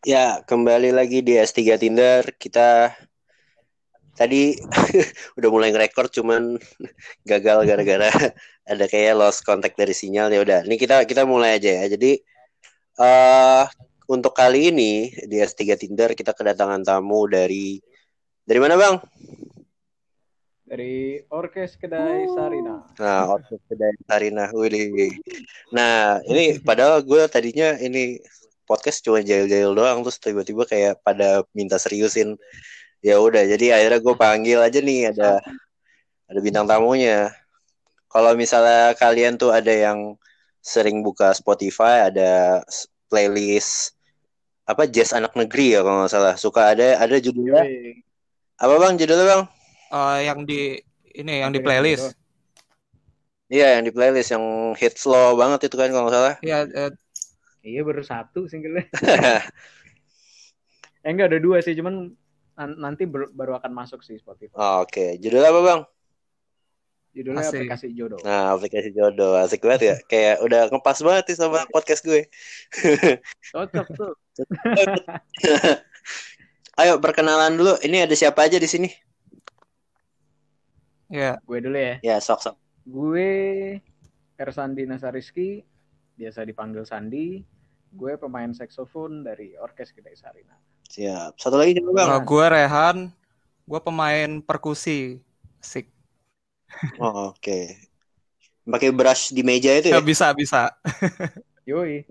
Ya, kembali lagi di S3 Tinder. Kita tadi udah mulai ngerekord cuman gagal gara-gara ada kayak lost contact dari sinyal ya udah. Ini kita kita mulai aja ya. Jadi uh, untuk kali ini di S3 Tinder kita kedatangan tamu dari dari mana, Bang? dari Orkes Kedai Sarina. Nah, Orkes Kedai Sarina. Wih. Nah, ini padahal gue tadinya ini podcast cuma jail-jail doang terus tiba-tiba kayak pada minta seriusin. Ya udah, jadi akhirnya gue panggil aja nih ada ada bintang tamunya. Kalau misalnya kalian tuh ada yang sering buka Spotify, ada playlist apa jazz anak negeri ya kalau nggak salah. Suka ada ada judulnya. Apa bang judulnya bang? uh, yang di ini yang di playlist. Iya, yang di playlist yang hit slow banget itu kan kalau nggak salah. Iya, uh, iya baru satu singlenya. eh enggak ada dua sih, cuman nanti baru akan masuk sih Spotify. Oh, Oke, okay. judulnya apa bang? Judulnya Asik. aplikasi jodoh. Nah, aplikasi jodoh. Asik banget ya. Kayak udah ngepas banget sih sama podcast gue. Cocok tuh. Ayo perkenalan dulu. Ini ada siapa aja di sini? Ya. Gue dulu ya. Ya, sok sok. Gue Ersandi Nasariski, biasa dipanggil Sandi. Gue pemain saksofon dari Orkes Kedai Sarina. Siap. Satu lagi juga Bang. Nah, gue Rehan, gue pemain perkusi. Sik. Oh, oke. Okay. Pakai brush di meja itu ya? ya bisa, bisa. Yoi.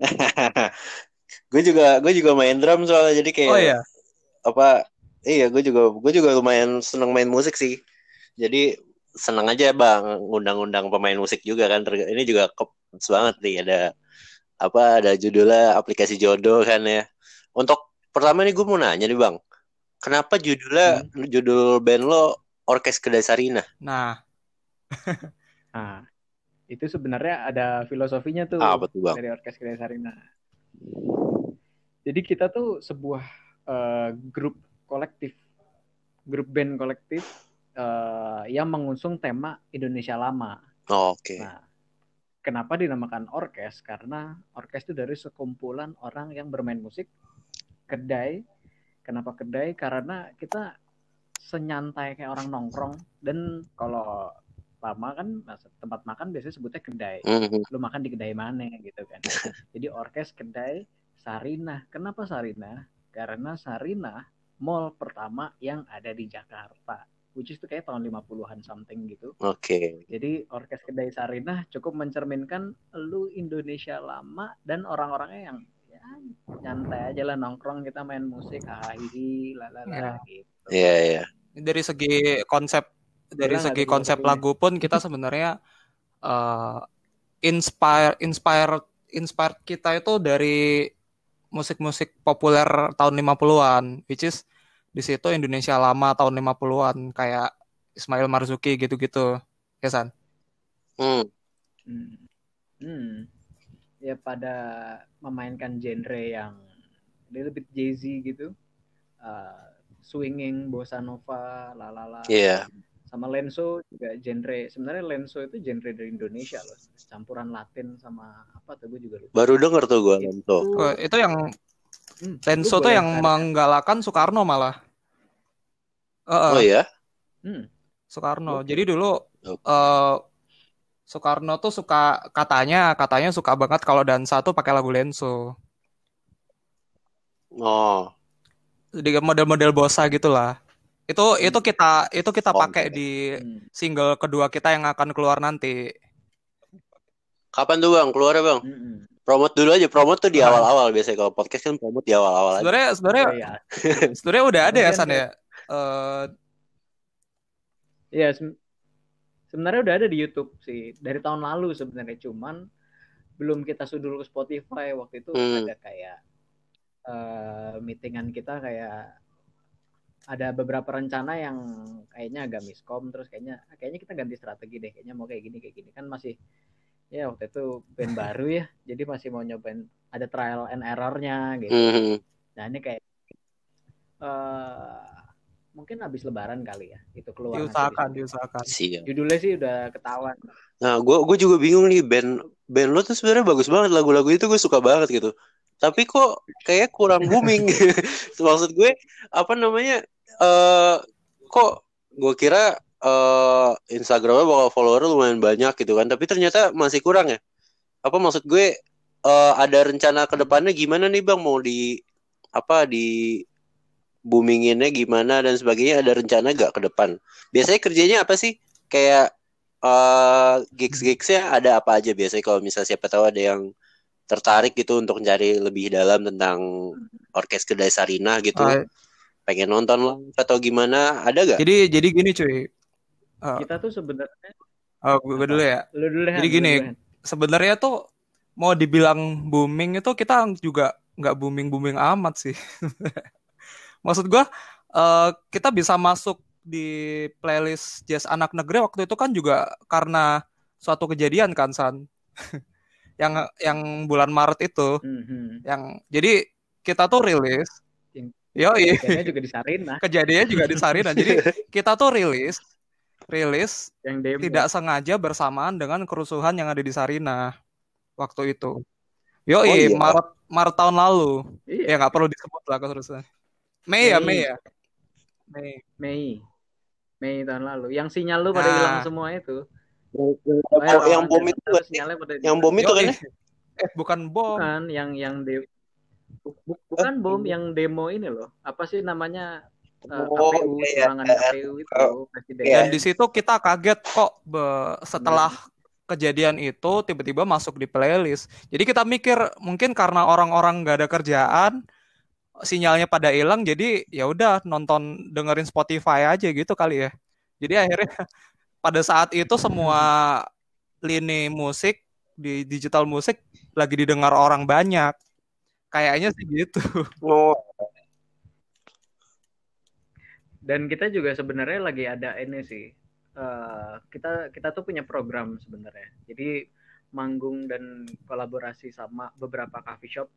gue juga gue juga main drum soalnya jadi kayak Oh iya. Apa iya gue juga gue juga lumayan seneng main musik sih. Jadi seneng aja bang. Undang-undang pemain musik juga kan. Ini juga keps banget nih. Ada apa ada judulnya aplikasi jodoh kan ya. Untuk pertama nih gue mau nanya nih bang. Kenapa judulnya hmm. judul band lo Orkes Kedai Sarina nah. Nah itu sebenarnya ada filosofinya tuh ah, betul bang. dari Orkes Kedai Sarina jadi kita tuh sebuah uh, grup kolektif. Grup band kolektif uh, yang mengusung tema Indonesia lama. Oh, Oke. Okay. Nah, kenapa dinamakan orkes? Karena orkes itu dari sekumpulan orang yang bermain musik. Kedai. Kenapa kedai? Karena kita senyantai kayak orang nongkrong dan kalau lama kan tempat makan biasanya sebutnya kedai. Mm-hmm. Lu makan di kedai mana gitu kan. Jadi orkes kedai Sarina. Kenapa Sarina? Karena Sarina mall pertama yang ada di Jakarta which is itu kayak tahun 50-an something gitu. Oke. Okay. Jadi Orkes Kedai Sarinah cukup mencerminkan lu Indonesia lama dan orang-orangnya yang ya nyantai aja lah nongkrong kita main musik hahihi lalala yeah. gitu. Iya, yeah, iya. Yeah. Dari segi konsep dari segi konsep lagu pun kita sebenarnya uh, inspire inspire inspire kita itu dari musik-musik populer tahun 50-an which is di situ Indonesia lama tahun 50-an kayak Ismail Marzuki gitu-gitu. Ya San? Hmm. hmm. Hmm. Ya pada memainkan genre yang lebih Jay-Z gitu. Uh, swinging, bossa nova, lalala. Iya. Yeah. Sama Lenso juga genre. Sebenarnya Lenso itu genre dari Indonesia loh. Campuran Latin sama apa tuh gue juga lupa. Baru denger tuh gue Lenso. Oh, itu yang Hmm, Tenso tuh yang menggalakkan Soekarno malah. Uh, oh ya? Hmm. Soekarno. Okay. Jadi dulu okay. uh, Soekarno tuh suka katanya katanya suka banget kalau dansa tuh pakai lagu Lenso. Oh. Di model-model bossa gitulah. Itu hmm. itu kita itu kita pakai di hmm. single kedua kita yang akan keluar nanti. Kapan tuh bang keluar ya bang? Promote dulu aja promote tuh di awal-awal. Biasanya kalau podcast kan promote di awal-awal sebenarnya sebenarnya oh, iya. sebenarnya udah ada ya san ya? uh... ya se sebenarnya udah ada di YouTube sih. Dari tahun lalu sebenarnya cuman belum kita sudul ke Spotify. Waktu itu hmm. ada kayak uh, meetingan kita kayak ada beberapa rencana yang kayaknya agak miskom. Terus kayaknya kayaknya kita ganti strategi deh. Kayaknya mau kayak gini kayak gini. Kan masih ya waktu itu band baru ya. Jadi masih mau nyobain ada trial and errornya gitu. Mm-hmm. nah ini kayak uh, mungkin habis lebaran kali ya. Itu keluar diusahakan diusahakan. Siap. judulnya sih udah ketahuan. Nah gue gue juga bingung nih band band lo tuh sebenarnya bagus banget. Lagu-lagu itu gue suka banget gitu. Tapi kok kayak kurang booming. Maksud gue apa namanya eh kok gue kira eh Instagramnya bakal follower lumayan banyak gitu kan. Tapi ternyata masih kurang ya. Apa maksud gue eh ada rencana ke depannya gimana nih bang? Mau di apa di boominginnya gimana dan sebagainya? Ada rencana gak ke depan? Biasanya kerjanya apa sih? Kayak eh gigs gigsnya ada apa aja biasanya? Kalau misalnya siapa tahu ada yang tertarik gitu untuk mencari lebih dalam tentang orkes kedai Sarina gitu. Ah, pengen nonton lah atau gimana? Ada gak? Jadi jadi gini cuy. Eh, Kita tuh sebenarnya oh, gue dulu ya. lu dulu Jadi gini, sebenarnya tuh mau dibilang booming itu kita juga nggak booming booming amat sih. Maksud gua eh, kita bisa masuk di playlist jazz anak negeri waktu itu kan juga karena suatu kejadian kan San. yang yang bulan Maret itu Mhm. yang jadi kita tuh rilis Yo, Kayaknya juga di Sarina kejadiannya juga di Sarina. Jadi kita tuh rilis rilis yang demo. tidak sengaja bersamaan dengan kerusuhan yang ada di Sarina waktu itu. Yo, Oh, iya. Maret Maret tahun lalu. Iya, Ya nggak perlu disebut lah kerusuhan. Mei ya, Mei. Mei ya. Mei. Mei. Mei tahun lalu. Yang sinyal lu pada Nah. hilang semua itu. yang, Oh, ya, yang bom itu kan ya? sinyalnya pada yang bom itu kan ya? Eh, bukan bom. bukan yang yang de bu- bu- bukan bom yang demo ini loh. Apa sih namanya? Eh, Oh, KPU, iya, serangan iya. KPU itu Oh, presiden. iya. Dan di situ kita kaget kok be- setelah kejadian itu tiba-tiba masuk di playlist. Jadi kita mikir mungkin karena orang-orang nggak ada kerjaan, sinyalnya pada hilang, jadi ya udah nonton dengerin Spotify aja gitu kali ya. Jadi akhirnya pada saat itu semua lini musik di digital musik lagi didengar orang banyak. Kayaknya sih gitu. Oh, Dan kita juga sebenarnya lagi ada ini sih. eh, kita kita tuh punya program sebenarnya. Jadi manggung dan kolaborasi sama beberapa coffee shop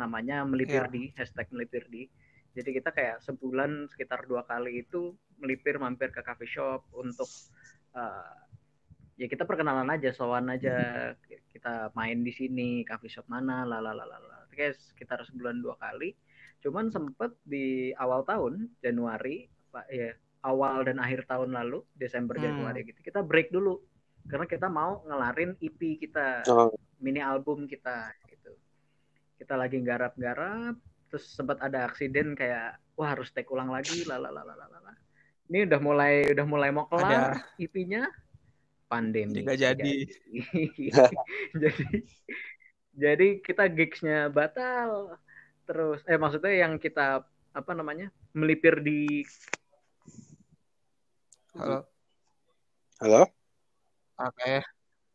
namanya melipir Iya. di hashtag melipir di. Jadi kita kayak sebulan sekitar dua kali itu melipir mampir ke coffee shop untuk eh, ya kita perkenalan aja, sowan aja kita main di sini coffee shop mana, lalalala. Kayak sekitar sebulan dua kali. Cuman sempet di awal tahun Januari Pak ya awal dan akhir tahun lalu Desember Hmm. Januari gitu. Kita break dulu karena kita mau ngelarin EP kita oh. mini album kita gitu. Kita lagi garap-garap terus sempat ada aksiden kayak wah harus take ulang lagi lalalala ini udah mulai udah mulai mau kelar EP-nya pandemi Nggak jadi. jadi jadi kita gigsnya batal. Terus eh maksudnya yang kita apa namanya melipir di Halo. halo Oke.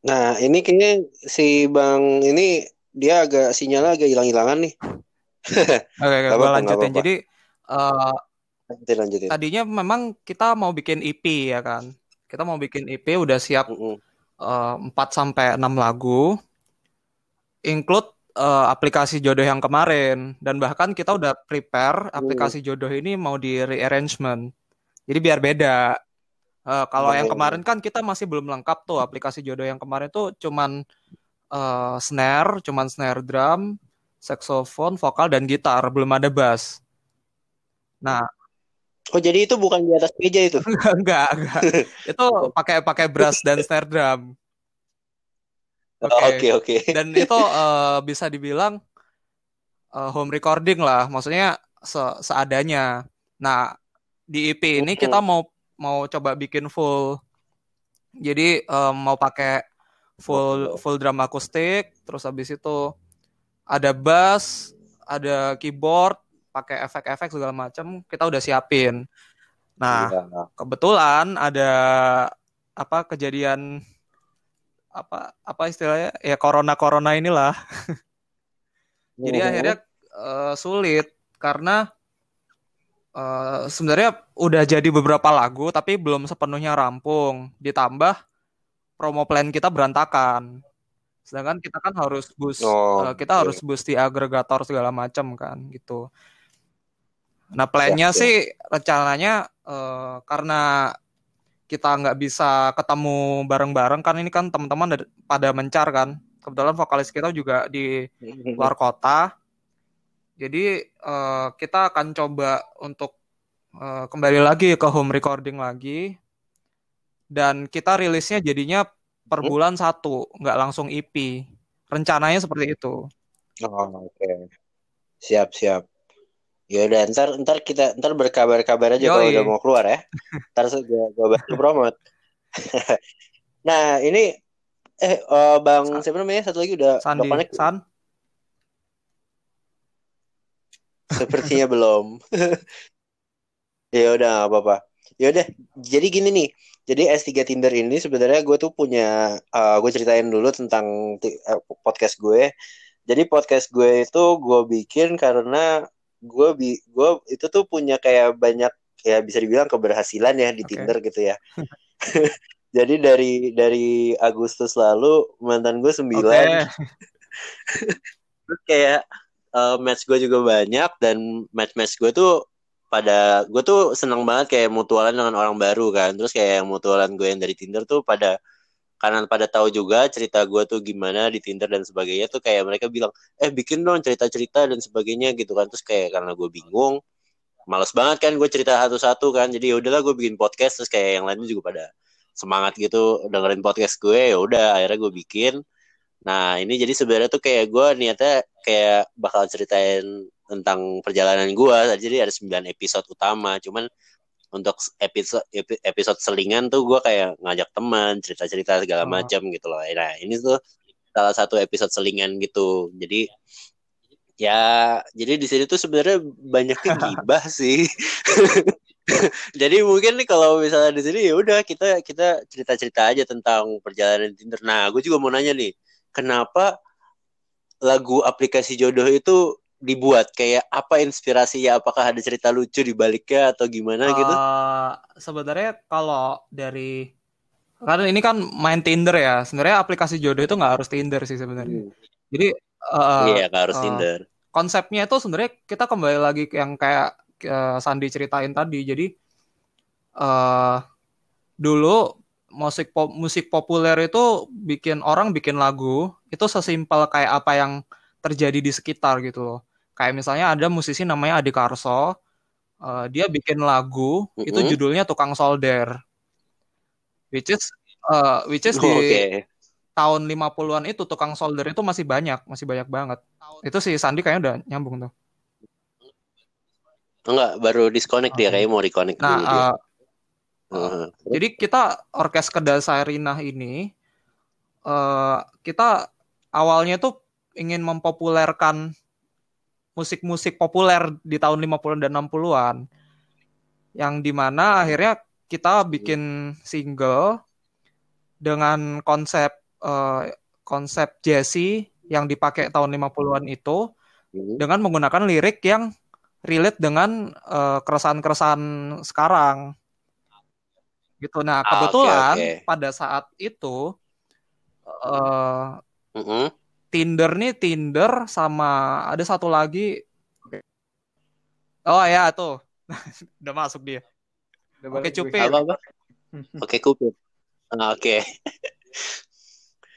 nah ini kayaknya si bang ini dia agak sinyalnya agak hilang-hilangan nih Oke, Nggak gue lanjutin. Jadi eh, lanjutin lanjutin tadinya memang kita mau bikin EP ya kan. Kita mau bikin EP udah siap Mm-mm. eh, 4 sampai 6 lagu. Include eh, aplikasi jodoh yang kemarin dan bahkan kita udah prepare aplikasi jodoh ini mau di rearrangement. Jadi biar beda. Eh, kalau yang kemarin kan kita masih belum lengkap tuh aplikasi jodoh yang kemarin tuh cuman eh, snare, cuman snare drum, saxophone, vokal dan gitar, belum ada bass. Nah, oh jadi itu bukan di atas meja itu enggak, enggak. Itu pakai pakai brass dan snare drum. Oh, Oke. oke oke Dan itu eh, bisa dibilang eh, home recording lah, maksudnya se- seadanya. Nah, di EP ini kita mau mau coba bikin full. Jadi eh, mau pakai full full drum akustik, terus habis itu ada bass, ada keyboard, pakai efek-efek segala macam, kita udah siapin. Nah, Iya. kebetulan ada apa kejadian apa apa istilahnya ya corona corona inilah jadi akhirnya eh, sulit karena eh, sebenarnya udah jadi beberapa lagu tapi belum sepenuhnya rampung. Ditambah promo plan kita berantakan. Sedangkan kita kan harus boost Oh, eh, kita oke. harus boost di agregator segala macam kan gitu. Nah plannya Ya, ya. sih rencananya eh, karena kita nggak bisa ketemu bareng-bareng kan ini kan teman-teman ada- pada mencar kan. Kebetulan vokalis kita juga di luar kota Jadi uh, kita akan coba untuk uh, kembali lagi ke home recording lagi dan kita rilisnya jadinya per hmm? bulan satu, nggak langsung EP. Rencananya seperti itu. Oh, oke. Okay. Siap, siap. Ya udah ntar ntar kita ntar berkabar-kabar aja kalau udah mau keluar ya. Ntar gue gue bantu promote. nah ini eh uh, bang siapa namanya satu lagi udah Sandi. San. Sepertinya belum. ya udah nggak apa-apa. Ya udah. Jadi gini nih. Jadi S3 Tinder ini sebenarnya gue tuh punya uh, gue ceritain dulu tentang uh, podcast gue. Jadi podcast gue itu gue bikin karena gue bi gue itu tuh punya kayak banyak ya bisa dibilang keberhasilan ya di okay. Tinder gitu ya. Jadi dari dari Agustus lalu mantan gue sembilan. Okay. Kayak uh, match gue juga banyak dan match-match gue tuh pada gue tuh seneng banget kayak mutualan dengan orang baru kan. Terus kayak yang mutualan gue yang dari Tinder tuh pada karena pada tahu juga cerita gue tuh gimana di Tinder dan sebagainya tuh kayak mereka bilang eh bikin dong cerita-cerita dan sebagainya gitu kan. Terus kayak karena gue bingung males banget kan gue cerita satu-satu kan. Jadi ya udahlah gue bikin podcast terus kayak yang lainnya juga pada semangat gitu dengerin podcast gue ya udah akhirnya gue bikin nah ini jadi sebenarnya tuh kayak gue niatnya kayak bakal ceritain tentang perjalanan gue jadi ada 9 episode utama. Cuman untuk episode episode selingan tuh gue kayak ngajak teman cerita-cerita segala oh. macam gitu loh. Nah ini tuh salah satu episode selingan gitu. Jadi ya jadi di sini tuh sebenarnya banyaknya gibah sih. Jadi mungkin nih kalau misalnya di sini ya udah kita kita cerita-cerita aja tentang perjalanan Tinder. Nah gue juga mau nanya nih kenapa lagu aplikasi jodoh itu dibuat? Kayak apa inspirasinya? Apakah ada cerita lucu di baliknya atau gimana uh, gitu? Eh, sebenarnya kalau dari karena ini kan main Tinder ya. Sebenarnya aplikasi jodoh itu nggak harus Tinder sih sebenarnya. Hmm. jadi uh, iya nggak harus uh, Tinder. konsepnya itu sebenarnya kita kembali lagi yang kayak uh, Sandi ceritain tadi. Jadi uh, dulu musik pop musik populer itu bikin orang bikin lagu itu sesimpel kayak apa yang terjadi di sekitar gitu loh Kayak misalnya ada musisi namanya Adi Karso, uh, dia bikin lagu mm -hmm. itu judulnya Tukang Solder. Which is uh, which is oh, di okay. tahun 50-an itu tukang solder itu masih banyak, masih banyak banget. Itu si Sandi kayaknya udah nyambung tuh. Enggak, baru disconnect okay. dia kayak mau reconnect nah, dulu dia. Uh, Jadi kita orkes Kedasarinah ini uh, kita awalnya tuh ingin mempopulerkan musik-musik populer di tahun 50-an dan 60-an. Yang di mana akhirnya kita bikin single dengan konsep uh, konsep Jesse yang dipakai tahun 50-an itu hmm. dengan menggunakan lirik yang relate dengan uh, keresahan-keresahan sekarang. Gitu. Nah, ah, kebetulan okay, okay. pada saat itu uh, mm -hmm Tinder nih Tinder sama ada satu lagi. Oh ya tuh. Udah masuk dia. Oke cupid. Oke cupid. Ah, oke.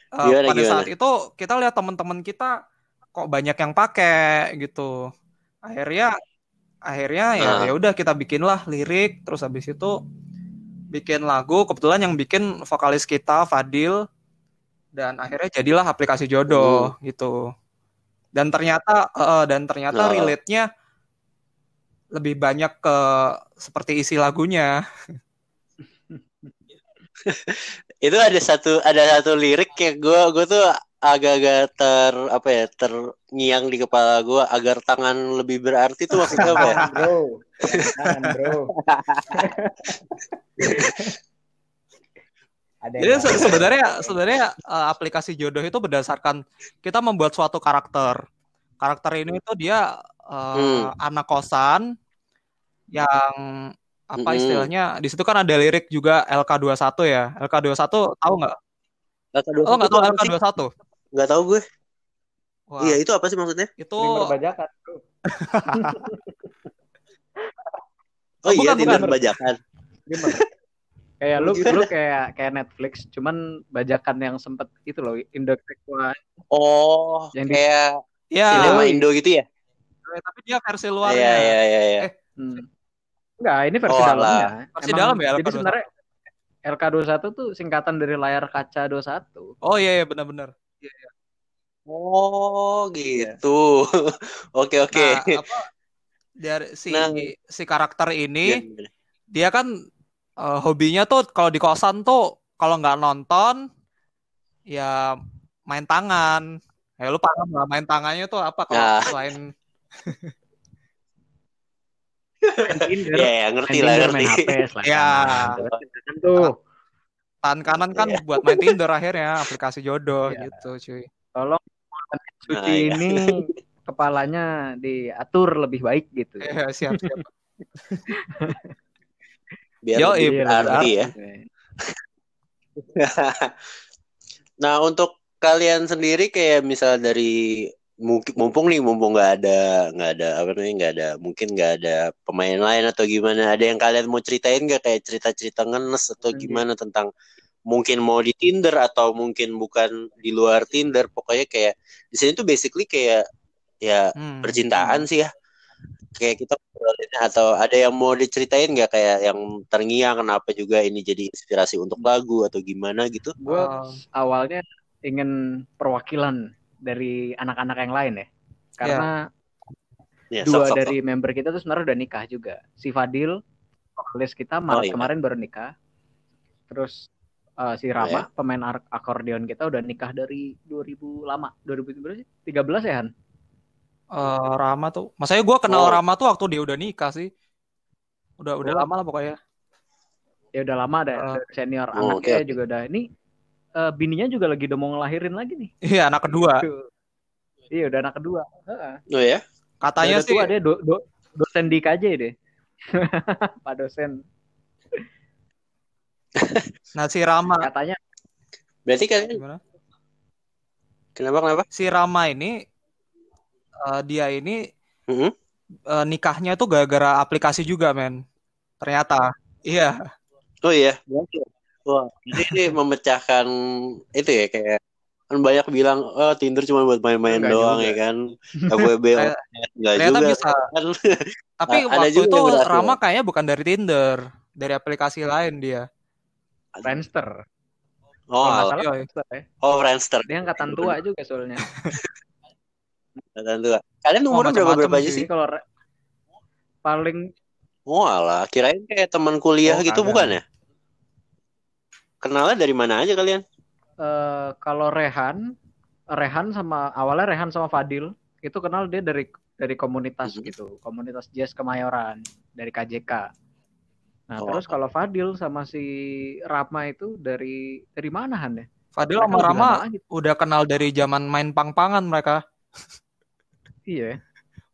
Uh, pada gimana? saat itu kita lihat teman-teman kita kok banyak yang pakai gitu. Akhirnya akhirnya ya uh. ya udah kita bikinlah lirik. Terus habis itu bikin lagu kebetulan yang bikin vokalis kita Fadil dan akhirnya jadilah aplikasi jodoh hmm. gitu dan ternyata uh, dan ternyata oh. relate-nya lebih banyak ke seperti isi lagunya itu ada satu ada satu lirik yang gue gue tuh agak-agak ter apa ya terngiang di kepala gue agar tangan lebih berarti tuh maksudnya apa ya bro tangan bro Ada Jadi se sebenarnya sebenarnya uh, aplikasi jodoh itu berdasarkan kita membuat suatu karakter. Karakter ini itu dia uh, hmm. anak kosan yang apa hmm. istilahnya di situ kan ada lirik juga LK21 ya. LK21 tahu nggak? LK21 oh nggak tahu LK21? Nggak tahu gue. Wah. Iya itu apa sih maksudnya? Itu bajakan. oh, oh iya, bukan, bajakan. Kayak lu lu kayak kayak Netflix, cuman bajakan yang sempet itu loh Indo Oh, yang kayak di... ya sinema Indo gitu ya? Eh, tapi dia versi luarnya. Iya iya iya. iya. Eh, Hmm. Enggak, ini versi Oh, dalamnya. Versi dalam ya, Jadi LK21? sebenarnya LK21 tuh singkatan dari layar kaca 21. Oh iya iya benar-benar. Oh Iya. gitu. Oke oke. Nah, apa dari si Nah. si karakter ini Iya, iya. dia kan eh, hobinya tuh kalau di kosan tuh kalau nggak nonton ya main tangan. Ya lu paham lah main tangannya tuh apa kalau Nah. selain Iya, iya, ngerti lah, ngerti. HP, Ya. Kan tuh, tangan kanan kan Iya. buat main Tinder akhirnya aplikasi jodoh Iya. gitu cuy. tolong suci Nah, iya. ini kepalanya diatur lebih baik gitu. Iya siap siap. Biar Yo, lebih Iya, berarti ya. lebih Nah, untuk kalian sendiri kayak misal dari mungkin mumpung nih mumpung nggak ada nggak ada apa namanya nggak ada mungkin nggak ada pemain lain atau gimana ada yang kalian mau ceritain nggak kayak cerita-cerita ngenes atau gimana tentang mungkin mau di Tinder atau mungkin bukan di luar Tinder pokoknya kayak di sini tuh basically kayak ya Hmm. percintaan sih ya kayak kita atau ada yang mau diceritain nggak kayak yang terngiang kenapa juga ini jadi inspirasi untuk lagu atau gimana gitu Gue Oh. awalnya ingin perwakilan dari anak-anak yang lain ya. Karena ya dua sok, sok, dari member kita tuh sebenarnya udah nikah juga. Si Fadil, vokalis kita Maret iya. kemarin baru nikah. Terus eh, si Rama, pemain ar- akordeon kita udah nikah dari 2000 lama. 2000 berapa sih? 13 ya, Han? Eh, Rama tuh, masanya gue kenal Oh. Rama tuh waktu dia udah nikah sih. Udah udah Oh. lama lah pokoknya. Ya udah lama ada Ah. senior Oh, anaknya oke. juga udah ini eh, bininya juga lagi udah mau ngelahirin lagi nih. Iya anak kedua. Iya udah anak kedua. Heeh. Oh ya Katanya Udah sih. tua dia do, do- dosen di KJ deh. Pak dosen. Nah si Rama, Katanya berarti kalian gimana? kenapa kenapa Si Rama ini eh, dia ini Mhm. eh, nikahnya tuh gara-gara aplikasi juga men. Ternyata. Iya. oh iya wah ini, ini memecahkan itu ya kayak kan banyak bilang oh Tinder cuma buat main-main Enggak doang juga. ya kan FWB Ternyata- nggak ternyata juga bisa. kan Tapi Ada waktu juga itu berhasil. Rama kayaknya bukan dari Tinder, dari aplikasi lain dia. Friendster. oh al- salah Iya. Friendster ya. oh Friendster Dia angkatan tua juga soalnya. Tentu. kalian Oh, umurnya berapa berapa aja sih. kalau re- paling oh alah kirain kayak teman kuliah Oh, gitu kagak. bukan ya kenalnya dari mana aja kalian eh, kalau Rehan, Rehan sama awalnya Rehan sama Fadil itu kenal dia dari dari komunitas Mhm. gitu, komunitas jazz Kemayoran dari KJK. Nah, Oh. terus kalau Fadil sama si Rama itu dari dari mana Han ya? Fadil Mereka sama Rama udah kenal dari zaman main pang-pangan mereka. Iya.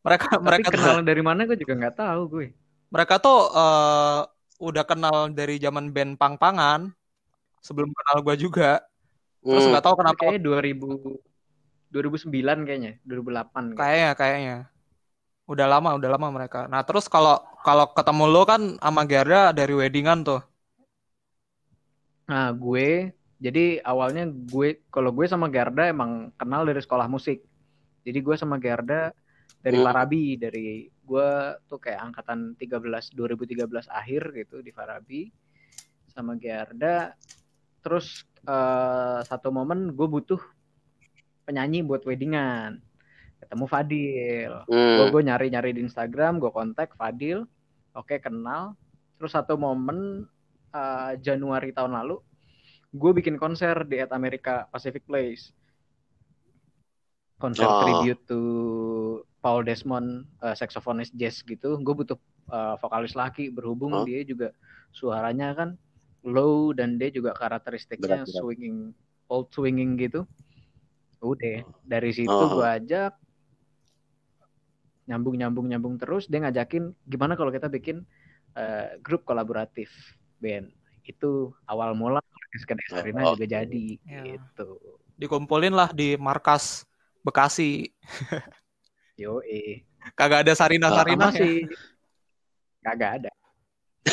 Mereka Tapi mereka tuh, kenal dari mana gue juga nggak tahu gue. mereka tuh eh, udah kenal dari zaman band pang-pangan sebelum kenal gua juga. Terus Hmm. nggak tahu kenapa Kayaknya 2000 2009 kayaknya, 2008 kayaknya. kayaknya kayaknya udah lama udah lama mereka. Nah terus kalau kalau ketemu lo kan sama Gerda dari weddingan tuh. Nah, gue jadi awalnya gue kalau gue sama Garda emang kenal dari sekolah musik. Jadi gue sama Garda dari Hmm. Farabi, dari gue tuh kayak angkatan 13 2013 akhir gitu di Farabi sama Garda. Terus eh, satu momen gue butuh penyanyi buat weddingan. Ketemu Fadil. Hmm. Gue gue nyari-nyari di Instagram, gue kontak Fadil. Oke, kenal. Terus satu momen eh, Januari tahun lalu, gue bikin konser di At America Pacific Place. Konser Oh. tribute to Paul Desmond, eh, saksofonis jazz gitu. Gue butuh eh, vokalis laki, berhubung Oh. dia juga suaranya kan low dan dia juga karakteristiknya Berat, berat. swinging, old swinging gitu. Udah, dari situ Oh. gue ajak nyambung nyambung nyambung terus dia ngajakin gimana kalau kita bikin eh, grup kolaboratif band itu awal mula Orkes Kedai Sarina Oh. juga jadi Ya. gitu Dikumpulin lah di markas Bekasi. yo eh Kagak ada Sarina Sarina sama si kagak ada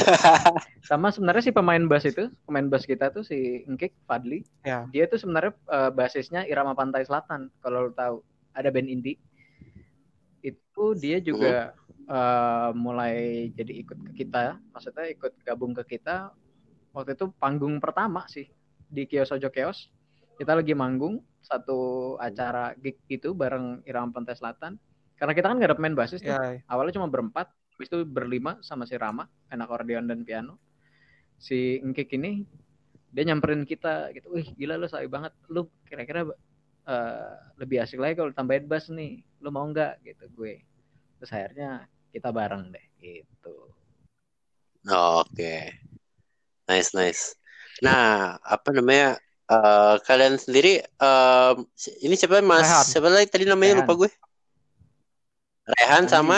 sama sebenarnya si pemain bass itu pemain bass kita tuh si Engkik Fadli Ya. dia tuh sebenarnya eh, basisnya Irama Pantai Selatan kalau lo tahu ada band indie itu dia juga uh, mulai jadi ikut ke kita, maksudnya ikut gabung ke kita waktu itu panggung pertama sih di Kios Ojo Kios. Kita lagi manggung satu acara gig gitu bareng Irama Pantai Selatan. Karena kita kan gak ada pemain basis tuh. Ya, Awalnya cuma berempat, habis itu berlima sama si Rama, enak akordeon dan piano. Si Engkik ini dia nyamperin kita gitu, wih gila lu sabi banget, lu kira-kira uh, lebih asik lagi kalau tambahin bass nih, lu mau nggak gitu gue. Terus akhirnya kita bareng deh gitu. Oh, Oke, okay. nice nice. Nah apa namanya uh, kalian sendiri uh, ini siapa mas Rehan. siapa lagi tadi namanya Rehan. lupa gue. Rehan Andi. sama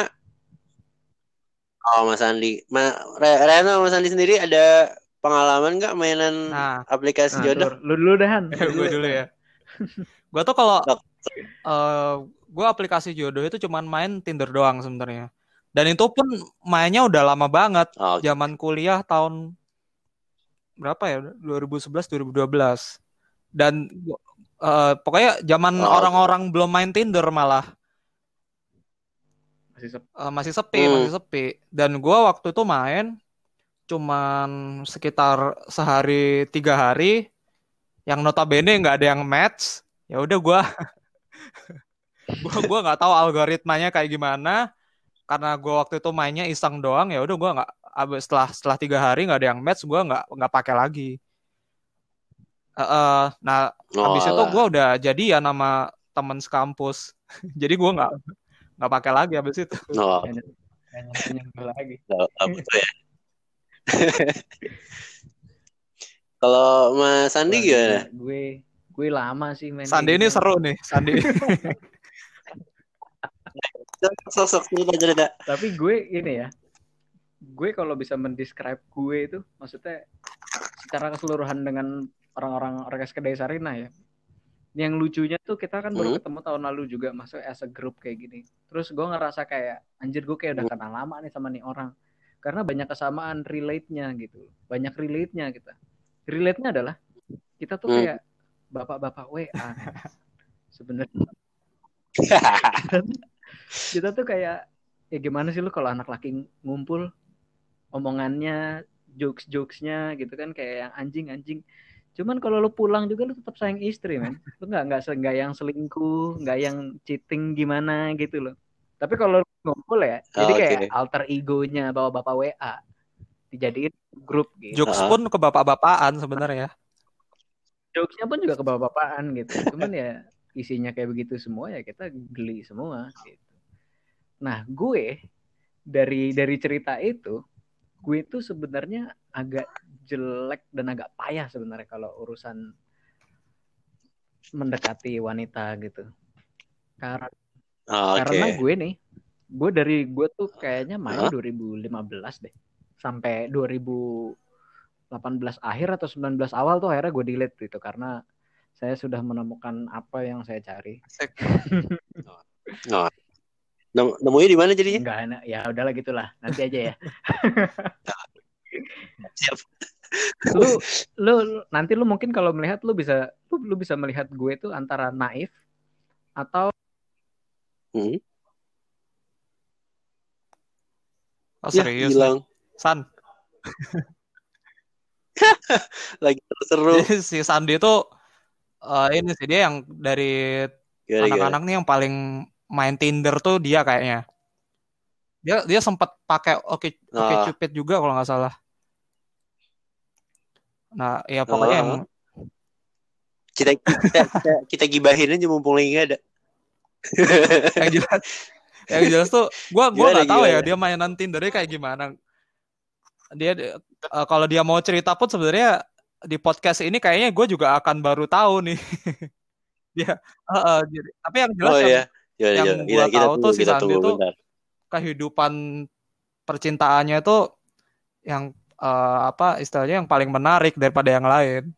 Oh Mas Andi. Ma, Re- Rehan sama Mas Andi sendiri ada pengalaman nggak mainan Nah, aplikasi Nah, jodoh? Lu dulu dahan. gue dulu ya. gue tuh kalau Sok. Gue aplikasi jodoh itu cuman main Tinder doang sebenarnya. Dan itu pun mainnya udah lama banget. Oh, Zaman kuliah tahun berapa ya? 2011 2012. Dan eh, pokoknya zaman Oh. orang-orang belum main Tinder malah Masih sep- Eh, masih sepi, Hmm. masih sepi. Dan gua waktu itu main cuman sekitar sehari tiga hari, yang notabene nggak ada yang match. Ya udah gua, gua gua nggak tahu algoritmanya kayak gimana. Karena gua waktu itu mainnya iseng doang, ya udah gua nggak. abis- Setelah setelah tiga hari nggak ada yang match, gua nggak nggak pakai lagi. Eh, eh, nah, oh, habis itu gua udah jadian sama temen sekampus. Jadi gua nggak nggak pakai lagi habis itu. Oh, lagi. ya. Kalau Mas Sandi gimana? Gue gue lama sih main. Sandi kayak ini gitu. seru nih, Sandi. Sok sok cerita cerita. Tapi gue ini ya. Gue kalau bisa mendescribe gue itu maksudnya secara keseluruhan dengan orang-orang orkes kedai Sarina ya. Yang lucunya tuh kita kan baru Hmm. ketemu tahun lalu juga masuk as a group kayak gini. Terus gue ngerasa kayak anjir gue kayak udah Hmm. kenal lama nih sama nih orang. Karena banyak kesamaan relate-nya gitu. Banyak relate-nya kita. Relate-nya adalah kita tuh Hmm. kayak bapak-bapak WA. Sebenarnya kita tuh kayak ya gimana sih lu kalau anak laki ngumpul omongannya jokes jokesnya gitu kan kayak yang anjing anjing. Cuman kalau lu pulang juga lu tetap sayang istri men. Lu nggak nggak nggak yang selingkuh nggak yang cheating gimana gitu loh. Tapi kalau lu ngumpul ya jadi Oh, kayak oke. alter egonya bawa bapak WA dijadiin grup gitu. Jokes Ah. pun ke bapak-bapakan sebenarnya. jokesnya pun juga ke bapak-bapakan gitu. Cuman ya isinya kayak begitu semua ya kita geli semua gitu nah gue dari dari cerita itu gue itu sebenarnya agak jelek dan agak payah sebenarnya kalau urusan mendekati wanita gitu karena Oh, Oke. karena gue nih gue dari gue tuh kayaknya main Hah? 2015 deh sampai 2018 akhir atau 19 awal tuh akhirnya gue delete gitu karena saya sudah menemukan apa yang saya cari Asik. Nem- Nemunya di mana jadinya? enggak enak ya udahlah gitulah nanti aja ya Siap. lu, lu nanti lu mungkin kalau melihat lu bisa lu, lu bisa melihat gue tuh antara naif atau Hmm. Oh, Ya, serius. nih. hilang. San. Lagi seru. Si Sandi itu eh, ini sih dia yang dari anak-anak nih yang paling main Tinder tuh dia kayaknya. Dia dia sempat pakai Oke Oke Ah. Cupid juga kalau nggak salah. Nah, ya pokoknya Ah. yang Kita, kita, kita, kita gibahin aja mumpung lagi ada. yang jelas yang jelas tuh gua gua Gimana, nggak tahu ya dia mainan Tindernya kayak gimana. Dia eh, kalau dia mau cerita pun sebenarnya di podcast ini kayaknya gue juga akan baru tahu nih. dia eh, jadi- tapi yang jelas Oh yang iya. Gimana, yang gimana? gua Kita, kita tahu tunggu, tuh si kita Sandi tuh kehidupan percintaannya itu yang eh, apa istilahnya yang paling menarik daripada yang lain.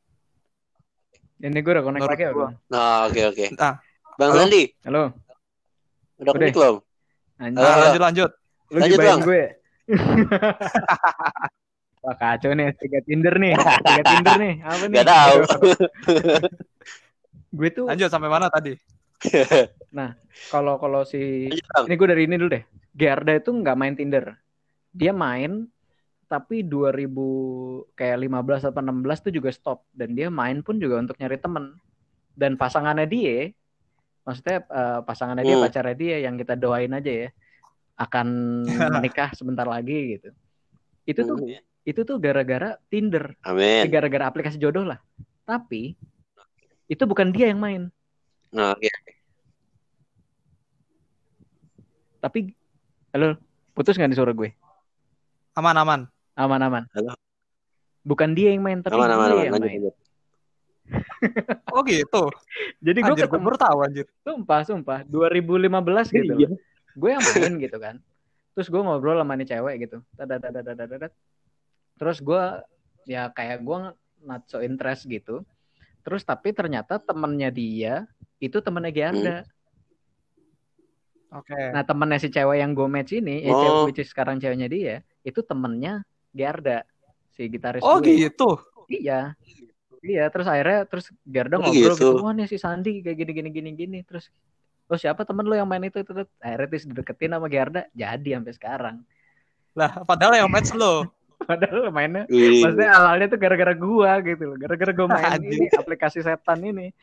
ini gue udah connect Menurut lagi ya belum? Nah, oke oke. Nah, Bang halo? Sandi, halo udah connect belum? anjing Nah, Halo. lanjut lanjut. lu Lanjut, Bang. gue Wah kacau nih tiga Tinder nih tiga Tinder nih apa nih Gak tahu. gue tuh Lanjut sampai mana tadi? Kalau kalau si Bang. ini gue dari ini dulu deh. Gerda itu nggak main Tinder. Dia main tapi 2000 kayak 15 atau 16 tuh juga stop dan dia main pun juga untuk nyari temen dan pasangannya dia maksudnya eh, pasangannya dia Hmm. pacarnya dia yang kita doain aja ya akan menikah sebentar lagi gitu itu tuh Hmm. itu tuh gara-gara Tinder Amin. gara-gara aplikasi jodoh lah tapi itu bukan dia yang main Nah, oke. tapi halo putus nggak nih suara gue Aman aman. aman aman Halo. bukan dia yang main tapi Aman, aman, gue aman. yang Lanjut, main lanjut. Oh gitu. jadi gue Anjir, gue ketemu baru tahu anjir. sumpah sumpah 2015 gitu Iya. gue yang main gitu kan terus gue ngobrol sama nih cewek gitu terus gue ya kayak gue not so interest gitu terus tapi ternyata temennya dia itu temennya Giarda Oke. nah temennya si cewek yang gue match ini ya Oh. cewek which is sekarang ceweknya dia itu temennya Giarda si gitaris Oh gue gitu. iya iya terus akhirnya terus Garda Oh, ngobrol gitu. gitu wah nih si Sandi kayak gini gini gini gini terus oh siapa temen lo yang main itu, itu, itu. akhirnya terus dideketin sama Garda jadi sampai sekarang Lah, padahal yang match lo. padahal mainnya Wih. maksudnya awalnya tuh gara-gara gua gitu loh gara-gara gua main ini aplikasi setan ini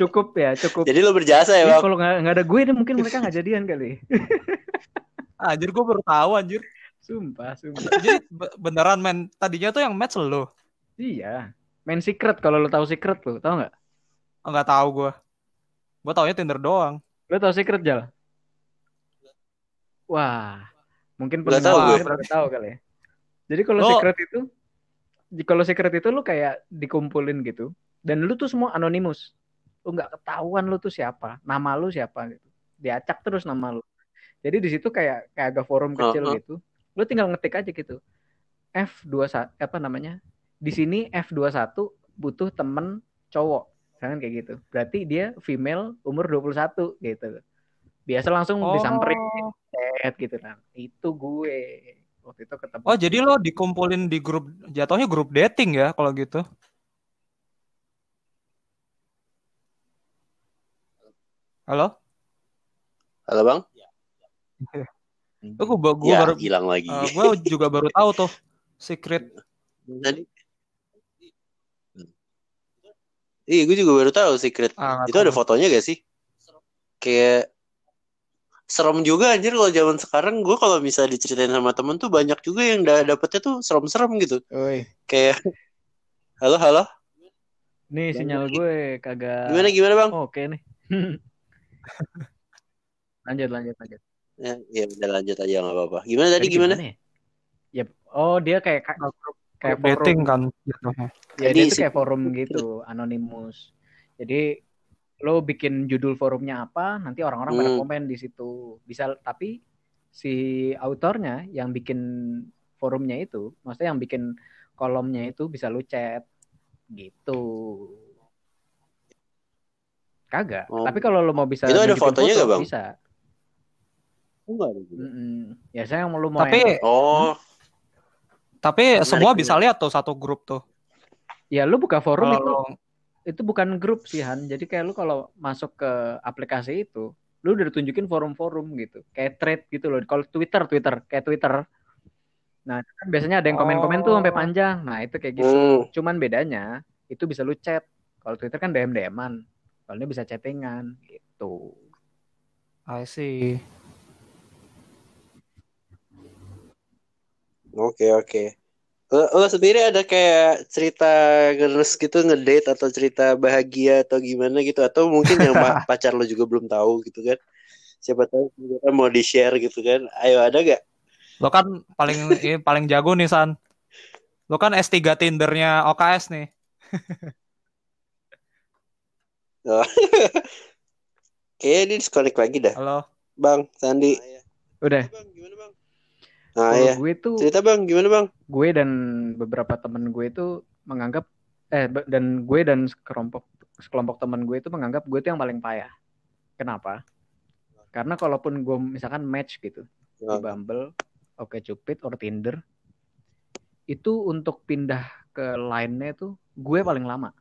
cukup ya cukup Jadi lo berjasa ya, Ini Bang? kalau nggak nggak ada gue nih mungkin mereka nggak jadian kali Anjir, gue baru tahu anjir. sumpah sumpah Jadi be- beneran men tadinya tuh yang match lo. iya main secret kalau lo tahu secret lo tau nggak Oh, nggak tahu gue. Gue taunya Tinder doang. Lo tau secret Jal? Wah, mungkin pendengar tahu gue baru tahu kali ya. Jadi kalau Lo- secret itu, kalau secret itu lu kayak dikumpulin gitu, dan lu tuh semua anonimus. Lu nggak ketahuan lu tuh siapa, nama lu siapa gitu. Diacak terus nama lu. Jadi di situ kayak kayak agak forum kecil Uh-uh. gitu. Lu tinggal ngetik aja gitu. F21 apa namanya? Di sini F21 butuh temen cowok. Misalkan kayak gitu. Berarti dia female umur 21 gitu. Biasa langsung Oh. disamperin chat gitu kan. Itu gue. Waktu itu ketemu. Oh, jadi lo dikumpulin di grup jatuhnya grup dating ya kalau gitu. Halo? Halo, Bang? Oh, gue gue ya, baru hilang lagi. eh, gue juga baru tahu tuh secret. Tadi. Iya, gue juga baru tahu secret. Ah, Itu ada tahu. fotonya gak sih? Kayak serem juga anjir kalau zaman sekarang gue kalau bisa diceritain sama temen tuh banyak juga yang da dapetnya tuh serem-serem gitu. Oi, Kayak halo halo nih sinyal gue kagak. gimana gimana bang? Oh, Oke nih. lanjut lanjut lanjut. Ya, ya udah lanjut aja nggak apa-apa. Gimana tadi Tadi gimana? ya? Yap. Oh, dia kayak kayak, kayak dating forum. kan jatuhnya. Ya, Jadi dia tuh si- kayak forum gitu, anonimus. Jadi lo bikin judul forumnya apa, nanti orang-orang pada Hmm. komen di situ. Bisa tapi si autornya yang bikin forumnya itu, maksudnya yang bikin kolomnya itu bisa lu chat gitu. Kagak. Oh. Tapi kalau lo mau bisa Itu ada fotonya foto, nggak, Bang? Bisa. Enggak ada. Ya saya mau lu mau Tapi yang- Oh, tapi Menarik, semua bisa lihat tuh satu grup tuh. ya lu buka forum Kalau itu itu bukan grup sih Han. Jadi kayak lu kalau masuk ke aplikasi itu, lu udah ditunjukin forum-forum gitu. Kayak thread gitu loh. Kalau Twitter, Twitter, kayak Twitter. Nah, kan biasanya ada yang komen-komen tuh sampai Oh. panjang. Nah, itu kayak gitu. hmm. Cuman bedanya itu bisa lu chat. Kalau Twitter kan DM-DM-an. Kalau ini bisa chattingan gitu. I see. Oke oke. Lo, lo sendiri ada kayak cerita ngeres gitu ngedate atau cerita bahagia atau gimana gitu atau mungkin yang pa- pacar lo juga belum tahu gitu kan? Siapa tahu kita mau di share gitu kan? Ayo ada gak? Lo kan paling ini paling jago nih San. Lo kan S3 Tindernya OKS nih. Kayaknya dia disconnect lagi dah. Halo. Bang Sandi. Udah. Bang gimana bang? Nah Kalau ya. gue tuh Cerita bang gimana bang? gue dan beberapa temen gue itu menganggap eh dan gue dan sekelompok sekelompok temen gue itu menganggap gue itu yang paling payah. Kenapa? Karena kalaupun gue misalkan match gitu di Oh. Bumble, OkCupid, or Tinder, itu untuk pindah ke lainnya itu gue paling lama.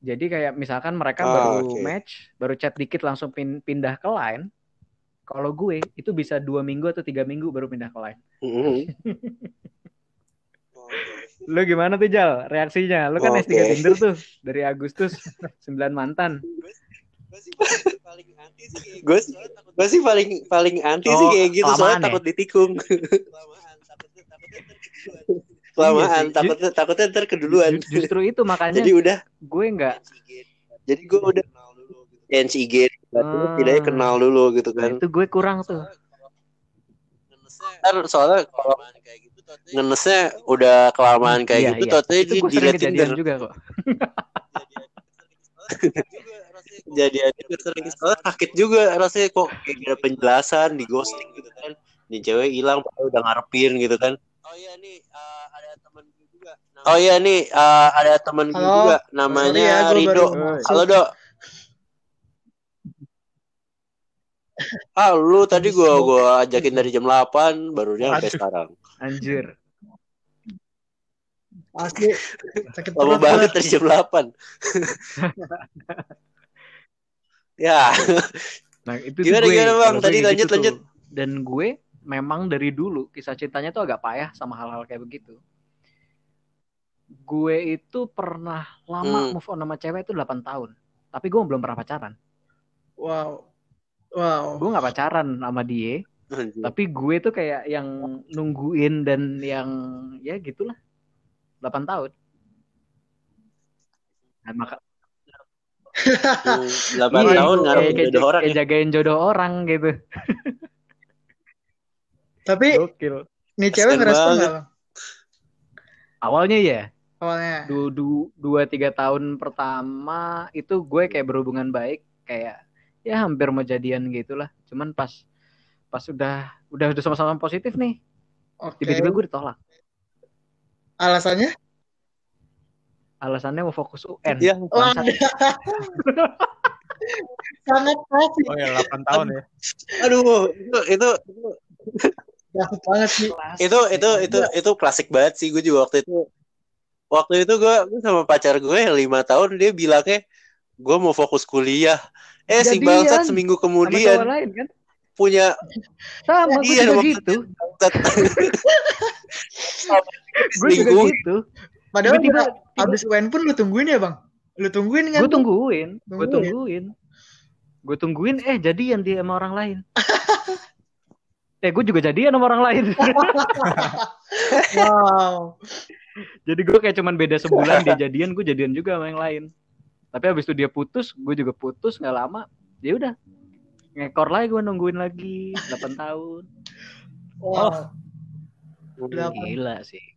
Jadi kayak misalkan mereka Ah, baru oke. match, baru chat dikit langsung pin- pindah ke line. Kalau gue itu bisa dua minggu atau tiga minggu baru pindah ke line. Mhm. Lu gimana tuh Jal reaksinya? Lu kan Oke. S3 Tinder tuh dari Agustus 9 mantan. gue gue sih paling paling anti sih Oh, kayak gitu soalnya ya? takut ditikung Iya kelamaan sih. takutnya takutnya ntar keduluan Ju- Justru itu makanya jadi udah gue nggak jadi gue udah NCG berarti Ah. tidaknya kenal dulu gitu nah, kan. itu gue kurang tuh. ntar soalnya kalau ngenesnya udah kelamaan kayak Iya, gitu iya. totalnya Itu di gue sering dilihat kejadian Tinder. juga kok. jadi juga sering soalnya sakit juga rasanya kok kayak ada penjelasan di ghosting gitu kan. Nih cewek hilang padahal udah ngarepin gitu kan. Oh iya nih uh, ada temen gue juga. Oh iya nih uh, ada temen gue Halo. juga. Namanya ya, Rido. baru halo dok ah lu tadi gua gua ajakin dari jam 8 baru dia sampai sekarang Anjir. Asli sakit lama banget dari jam 8 ya Nah, itu Gimana, gue. gimana, Bang? gue Tadi lanjut, gitu tuh. lanjut. Dan gue memang dari dulu kisah cintanya tuh agak payah sama hal-hal kayak begitu. Gue itu pernah lama Hmm. move on sama cewek itu 8 tahun. Tapi gue belum pernah pacaran. Wow. Wow. Gue nggak pacaran sama dia. Anjir. Tapi gue tuh kayak yang nungguin dan yang ya gitulah. 8 tahun. Nah, maka Hmm, 8 Iya, tahun kayak- ngarepin kayak, jodoh orang kayak ya. jagain jodoh orang gitu. Tapi Gokil. nih cewek ngerespon bang? Awalnya ya, Awalnya. du, du, dua tiga tahun pertama itu gue kayak berhubungan baik kayak ya hampir mau jadian gitulah cuman pas pas udah udah udah sama-sama positif nih Oke. tiba-tiba gue ditolak Alasannya? alasannya mau fokus UN Iya. Bangsat. sangat klasik. Oh ya 8 tahun ya. Aduh, itu itu Klasik banget sih. itu itu itu itu klasik banget sih gue juga waktu itu waktu itu gue gue sama pacar gue lima tahun dia bilangnya gue mau fokus kuliah eh si Jadian. bangsat seminggu sama kemudian lain kan punya sama gue Jadian juga sama gitu gue juga gitu Padahal tiba-tiba abis UN pun lu tungguin ya bang? Lu tungguin kan? gue tungguin gue Tungguin. tungguin gue tungguin eh jadian dia sama orang lain eh gue juga jadian sama orang lain Wow. Jadi gue kayak cuman beda sebulan dia jadian, gue jadian juga sama yang lain. Tapi habis itu dia putus, gue juga putus nggak lama. Ya udah, ngekor lagi gue nungguin lagi 8 tahun. Wow. Delapan. Gila sih.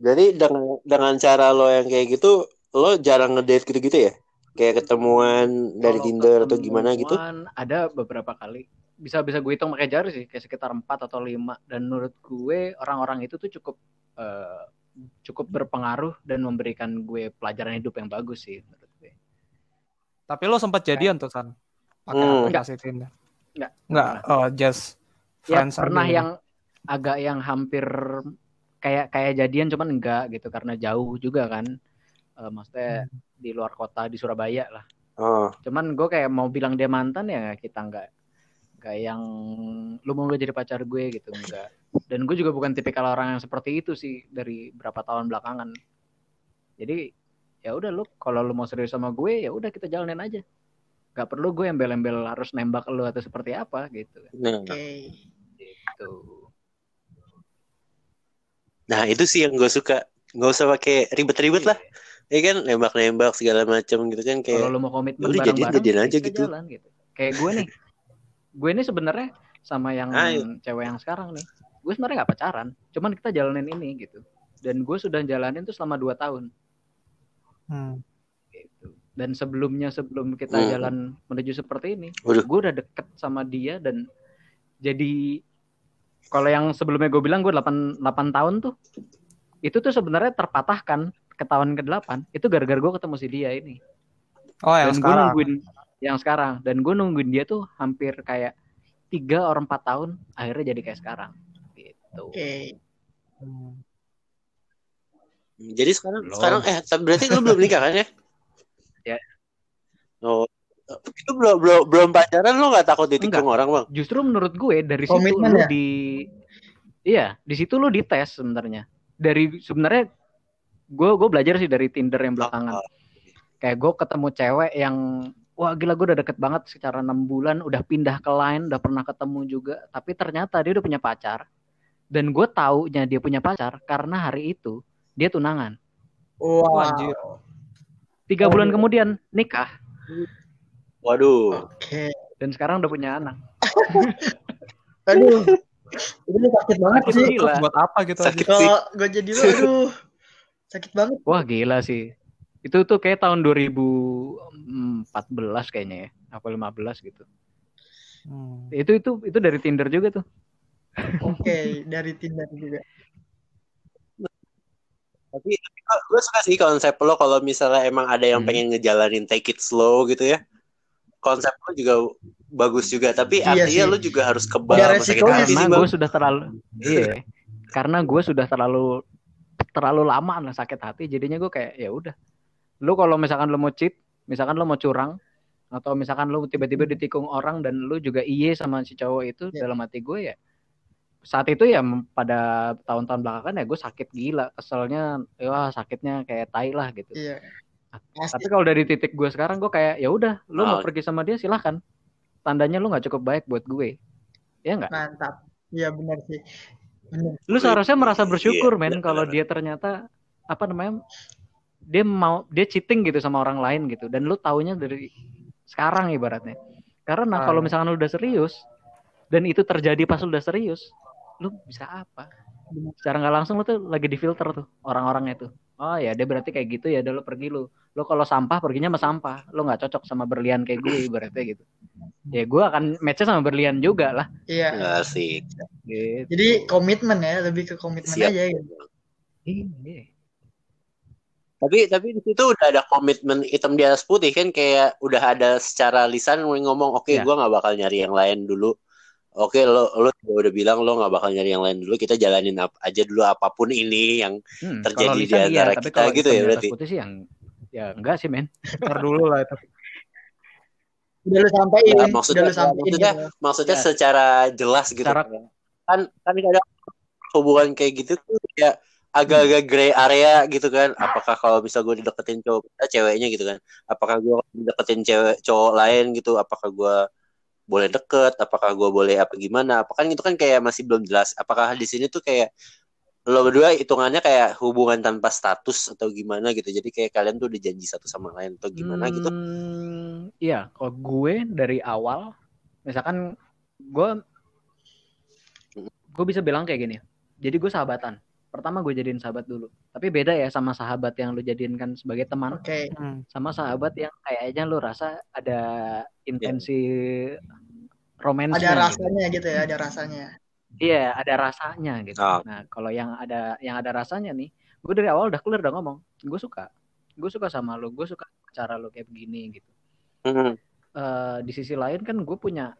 jadi dengan dengan cara lo yang kayak gitu lo jarang ngedate gitu-gitu ya kayak ketemuan dari Kalau Tinder atau gimana gitu Ada beberapa kali. Bisa bisa gue hitung pakai jari sih, kayak sekitar 4 atau 5 dan menurut gue orang-orang itu tuh cukup eh, cukup berpengaruh dan memberikan gue pelajaran hidup yang bagus sih menurut gue. Tapi lo sempat jadian tuh San. Pakai Hmm. aplikasi Tinder. Enggak. Enggak, oh just ya friends pernah aja. yang agak yang hampir kayak kayak jadian cuman enggak gitu karena jauh juga kan Eh, maksudnya di luar kota di Surabaya lah oh cuman gue kayak mau bilang dia mantan ya kita enggak enggak yang lu mau gak jadi pacar gue gitu enggak dan gue juga bukan tipikal orang yang seperti itu sih dari berapa tahun belakangan. Jadi ya udah lu kalau lu mau serius sama gue ya udah kita jalanin aja. Gak perlu gue embel-embel harus nembak lu atau seperti apa gitu. Nah Oke. gitu. Nah itu sih yang gue suka. Nggak usah pakai ribet-ribet lah. Ya kan? Nembak-nembak segala macam gitu kan kayak kalau lu mau komitmen udah jadian- bareng-bareng jadian aja kita gitu. jalan gitu. Kayak gue nih. Gue ini sebenarnya sama yang Ayo. cewek yang sekarang nih gue sebenarnya nggak pacaran cuman kita jalanin ini gitu dan gue sudah jalanin tuh selama dua tahun Hmm. gitu dan sebelumnya sebelum kita Hmm. jalan menuju seperti ini Waduh. gue udah deket sama dia dan jadi kalau yang sebelumnya gue bilang gue 8, 8 tahun tuh itu tuh sebenarnya terpatahkan ke tahun ke-8 itu gara-gara gue ketemu si dia ini Oh yang dan gue sekarang. nungguin yang sekarang dan gue nungguin dia tuh hampir kayak tiga or empat tahun akhirnya jadi kayak sekarang gitu Oke. Hmm. Jadi sekarang Belum. sekarang eh tapi berarti lu belum nikah kan ya? Ya. Oh. Itu belum belum belum pacaran lu nggak takut ditikung orang, Bang? Justru menurut gue dari situ Komitmen lu ya? di Iya, di situ lu dites sebenarnya. Dari sebenarnya gue gue belajar sih dari Tinder yang belakangan. Oh, Kayak gue ketemu cewek yang wah gila gue udah deket banget secara enam bulan, udah pindah ke lain, udah pernah ketemu juga. Tapi ternyata dia udah punya pacar. Dan gue taunya dia punya pacar karena hari itu dia tunangan. Wow. anjir. Tiga Oh. bulan kemudian nikah Waduh. Oke. dan sekarang udah punya anak. Aduh. Ini sakit banget Sakit sih. gila. buat apa gitu Sakit anjir. sih. Kalau gue jadi lu, aduh. Sakit banget. Wah gila sih. Itu tuh kayak tahun 2014 kayaknya ya. Apa 15 gitu. Hmm. Itu itu itu dari Tinder juga tuh. Oke, dari Tinder juga. Tapi gue suka sih konsep lo kalau misalnya emang ada yang Hmm. pengen ngejalanin take it slow gitu ya. Konsep lo juga bagus juga, tapi Iya artinya sih. lo juga harus kebal Ada sama sakit resikonya hati Karena sih, gue sudah terlalu iya. Karena gue sudah terlalu terlalu lama lah sakit hati jadinya gue kayak ya udah. Lu kalau misalkan lu mau cheat, misalkan lu mau curang atau misalkan lu tiba-tiba ditikung orang dan lu juga iye sama si cowok itu Ya. dalam hati gue ya saat itu ya pada tahun-tahun belakangan ya gue sakit gila keselnya wah sakitnya kayak tai lah gitu Iya. Tapi Pasti. kalau dari titik gue sekarang gue kayak ya udah, lu mau Oh. pergi sama dia silahkan. Tandanya lu nggak cukup baik buat gue. Ya nggak? Mantap. Iya benar sih. Benar. Lu seharusnya merasa bersyukur Iya, men kalau dia ternyata apa namanya dia mau dia cheating gitu sama orang lain gitu dan lu taunya dari sekarang ibaratnya. Karena Ah. kalau misalkan lu udah serius dan itu terjadi pas lu udah serius, lu bisa apa? Secara nggak langsung lu tuh lagi difilter tuh orang-orangnya tuh. Oh ya dia berarti kayak gitu ya, udah lu pergi lu. Lu kalau sampah perginya sama sampah. Lu nggak cocok sama berlian kayak gue ibaratnya gitu. Ya gue akan match sama berlian juga lah. Iya. Nggak sih. Gitu. Jadi komitmen ya, lebih ke komitmen Siap. aja gitu. Iya. Tapi tapi di situ udah ada komitmen hitam di atas putih kan kayak udah ada secara lisan ngomong oke Iya. gua nggak bakal nyari yang lain dulu. Oke lo lo juga udah bilang lo nggak bakal nyari yang lain dulu kita jalanin ap- aja dulu apa pun ini yang Hmm, terjadi di lisan antara iya, tapi kita kalau gitu ya berarti? Putih sih yang ya enggak sih men. Ntar dulu lah itu. Udah lu sampein, Ya, udah maksudnya lu sampein maksudnya gitu. maksudnya Ya. secara jelas gitu Secara- kan kan kadang hubungan kayak gitu tuh ya agak-agak gray area gitu kan apakah kalau bisa gue dideketin cowok ceweknya gitu kan apakah gue deketin cewek cowok lain gitu apakah gue boleh deket apakah gue boleh apa gimana apa kan itu kan kayak masih belum jelas apakah di sini tuh kayak lo berdua hitungannya kayak hubungan tanpa status atau gimana gitu jadi kayak kalian tuh udah janji satu sama lain atau gimana gitu Hmm, Iya, kalau gue dari awal, misalkan gue, gue bisa bilang kayak gini. Jadi gue sahabatan. Pertama gue jadiin sahabat dulu. Tapi beda ya sama sahabat yang lu jadikan sebagai teman, Oke. Hmm. sama sahabat yang kayaknya lu rasa ada intensi romansnya. Ada gitu. rasanya gitu ya, ada rasanya. Iya, ada rasanya gitu. Oh. Nah, kalau yang ada yang ada rasanya nih, gue dari awal udah clear udah ngomong, gue suka, gue suka sama lo, gue suka cara lo kayak begini gitu. Mhm. Eh, di sisi lain kan gue punya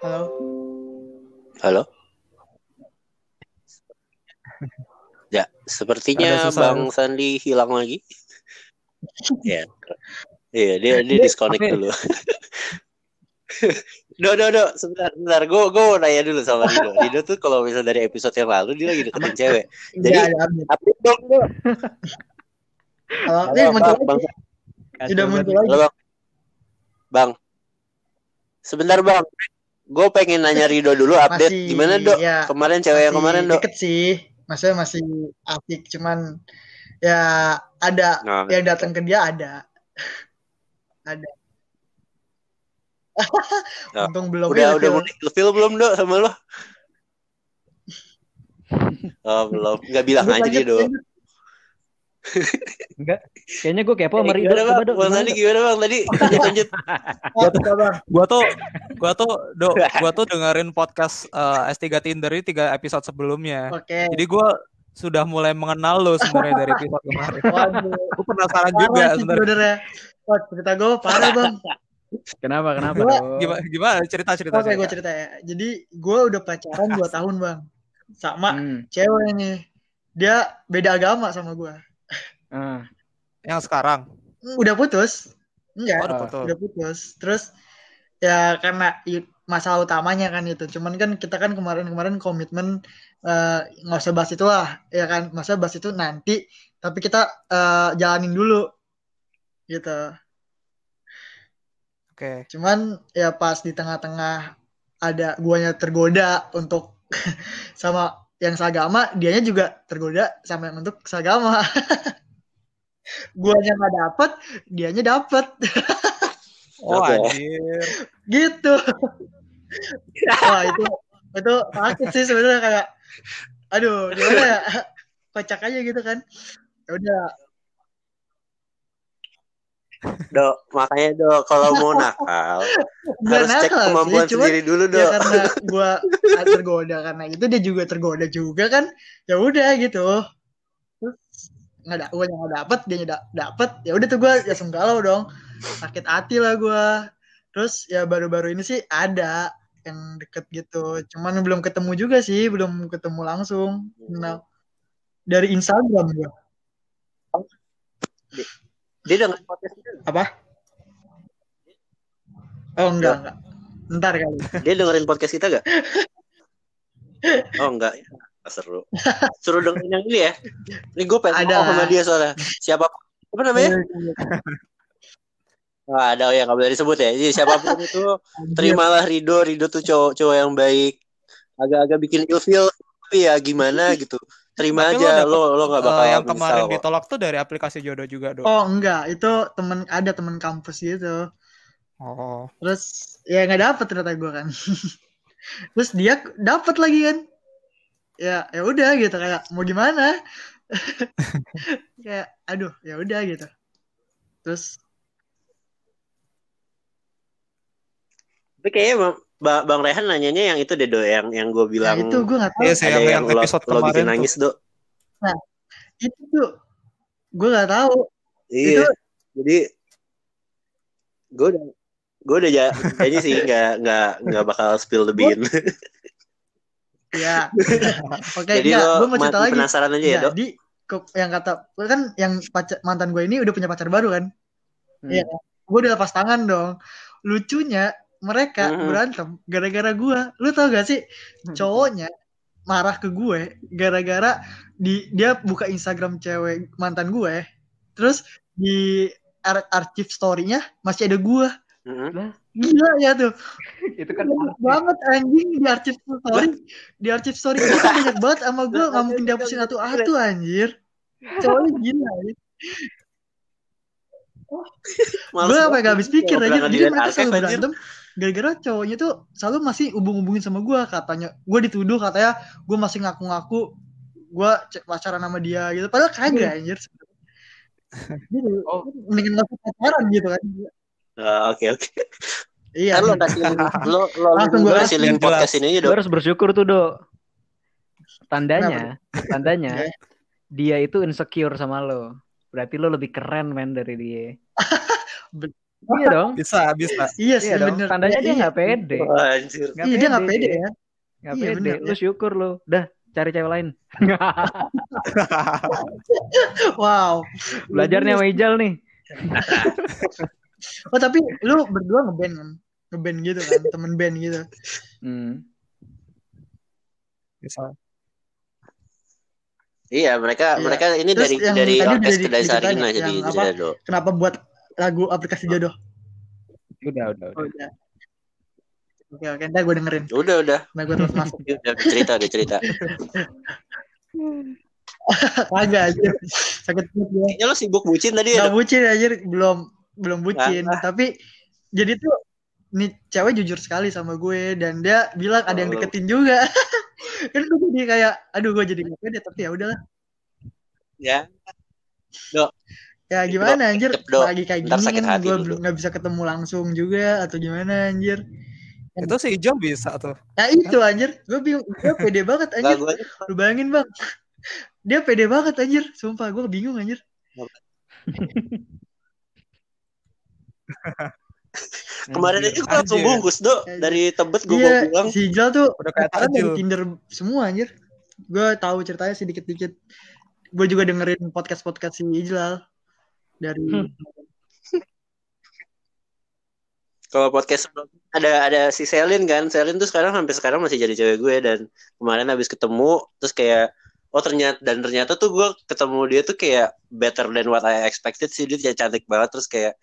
Halo. halo ya sepertinya bang Sandi hilang lagi ya iya dia dia disconnect Tapi- dulu Do, do, do, sebentar, sebentar. Gue gue mau nanya dulu sama Dido. Dido tuh kalau misal dari episode yang lalu dia lagi deketin cewek. Jadi- Iya, ada update. Dong, Do. Halo, Halo, ini muncul Bang, lagi. Bang. Sudah muncul lagi. Halo, Bang. Bang. Sebentar, Bang. Gue pengen nanya Rido dulu update Masih, gimana, Dok? ya, Kemarin cewek yang kemarin, Dok. Deket sih. Maksudnya masih asik, cuman ya ada Nah, yang datang ke dia ada. ada. Oh, Untung belum udah ilfil. udah mulai ilfil belum, Dok, sama lo? Oh, belum. Nggak bilang aja Dok. Enggak kayaknya gue kepo sama Rido gimana, coba dong Bang Dok? gimana, Bang? Tadi lanjut, lanjut. Coba, Bang. Gua tuh gua tuh do, gua tuh dengerin podcast eh, S3 Tinder ini tiga episode sebelumnya. Oke. Jadi gua sudah mulai mengenal lo sebenarnya dari episode kemarin. Waduh. Gue penasaran Parah juga sebenarnya. Wah, cerita gue parah, Bang. Kenapa? Kenapa? Gua-? Gimana, gimana cerita cerita Oke, gue cerita. cerita ya. Jadi gue udah pacaran 2 tahun bang, sama Hmm. cewek nih. Dia beda agama sama gue. Ah. Yang sekarang. Udah putus? Enggak. Oh, udah Ah, putus. udah putus terus ya karena masalah utamanya kan itu cuman kan kita kan kemarin-kemarin komitmen eh, nggak usah bahas itulah ya kan masa bahas itu nanti tapi kita eh, jalanin dulu gitu Oke. cuman ya pas di tengah-tengah ada guanya tergoda untuk sama yang seagama dianya juga tergoda sama yang untuk seagama guanya nggak dapet dianya dapet. Oh anjir. gitu. Wah itu itu sakit sih sebenarnya kayak aduh gimana ya? Kocak aja gitu kan. Ya udah. Dok, makanya dok kalau mau nakal nggak harus cek nakal kemampuan sih cuman sendiri dulu ya dok. karena gua tergoda karena itu dia juga tergoda juga kan. Ya udah gitu. terus nggak ada gua nggak dapet dia nggak dapet. Ya udah tuh gua ya galau dong. Sakit hati lah gua. Terus ya baru-baru ini sih ada yang deket gitu. Cuman belum ketemu juga sih belum ketemu langsung. Nah dari Instagram gua. Dia dengerin podcast kita nggak? apa? Oh enggak enggak. Ntar kali. Dia dengerin podcast kita gak? Oh enggak, Nggak seru. Suruh dengerin yang ini ya. Ini gue pengen Ada sama dia soalnya. Siapa? Apa namanya? Wah, ada yang nggak boleh disebut ya. Jadi siapa pun itu terimalah Rido. Rido tuh cowok-cowok yang baik. Agak-agak bikin ilfeel tapi ya gimana gitu. Terima Tapi lo aja. dapet, Lo lo nggak bakal Eh, yang kemarin kok. ditolak tuh dari aplikasi jodoh juga, Dok. Oh enggak, itu temen ada temen kampus gitu. Oh. Terus ya nggak dapet ternyata gue kan. Terus dia dapet lagi kan. Ya ya udah gitu kayak mau gimana? kayak aduh ya udah gitu. Terus Tapi kayaknya Bang, Ba- Bang Rehan nanyanya yang itu deh do yang yang gue ya bilang itu gue nggak tahu. Iya sih ada yang, lo, episode lo bikin kemarin tuh. nangis do. Itu tuh gue nggak tahu. Iya. Itu- Jadi gue udah gue udah ja- janji sih nggak nggak nggak bakal spill the bean. Ya. Oke, Jadi enggak, lo gue mau cerita lagi. penasaran aja ya dok. Jadi yang kata kan yang pacar, mantan gue ini udah punya pacar baru kan? Hmm. Iya. Gue udah lepas tangan dong. Lucunya mereka Mhm. berantem gara-gara gue. Lu tau gak sih cowoknya marah ke gue gara-gara di dia buka Instagram cewek mantan gue. Terus di ar arsip story-nya masih ada gue. Mm-mm. Gila ya tuh. itu kan Banyak banget anjing di arsip story. Di arsip story itu banyak banget sama gue nggak mungkin dihapusin satu-satu anjir. Cowoknya gila. Ya. Gue banget. gak habis pikir aja jadi mereka Archive, selalu anjir. berantem gara-gara cowoknya tuh selalu masih hubung-hubungin sama gue katanya gue dituduh katanya gue masih ngaku-ngaku gue pacaran sama dia gitu padahal kagak anjir Gitu. Oh. mendingan ngaku pacaran gitu kan Oke oke. iya Kan lo kasih lo lo Langsung gua kasih link podcast ini aja dok. harus bersyukur tuh, Dok. Tandanya, tandanya Iya. dia itu insecure sama lo. Berarti lo lebih keren men dari dia. Iya dong. Bisa, bisa. iya sih Iya dong. bener Tandanya Iya, dia iya. nggak pede. Anjir. Nggak iya dia nggak pede ya Nggak Iya, pede. bener, Lu syukur lo. Dah, cari cewek lain. wow Belajarnya sama Ijal nih. Oh tapi lu berdua ngeband kan ngeband gitu kan temen band gitu Hmm. Bisa. Iya mereka Iya. mereka ini Terus dari yang dari tadi udah orkes kedai Sarina ya, jadi apa? dok. kenapa buat lagu aplikasi jodoh Udah, udah, oh, udah. udah. oke oke ntar gue dengerin Udah udah ntar gue terus masuk udah cerita udah cerita. kagak aja sakit perut gue Kayaknya lo sibuk bucin tadi ya Gak bucin aja belum belum bucin. Ah. tapi jadi tuh nih cewek jujur sekali sama gue. Dan dia bilang ada yang Oh. deketin juga. Kan gue jadi kayak aduh gue jadi gak pede. Tapi ya udahlah. Ya. ya gimana anjir? cep, Dok. lagi kayak Ntar gini sakit kan hati gue lu, belum nggak bisa ketemu langsung juga atau gimana anjir? Itu si Ijal bisa tuh. nah itu anjir. Gue bingung. Gue pede banget anjir. gue aja. Lu bayangin bang. Dia pede banget anjir. Sumpah gue bingung anjir Kemarin aja gue langsung bungkus dok Anjir. dari Tebet gue Iya, pulang. si Ijal tuh Udah kayak dari. Tinder semua anjir. Gue tahu ceritanya sedikit-dikit. Gue juga dengerin podcast-podcast si Ijal dari Hmm. Kalau podcast sebelumnya ada ada si Selin kan, Selin tuh sekarang sampai sekarang masih jadi cewek gue dan kemarin habis ketemu terus kayak oh ternyata dan ternyata tuh gue ketemu dia tuh kayak better than what I expected sih dia cantik banget terus kayak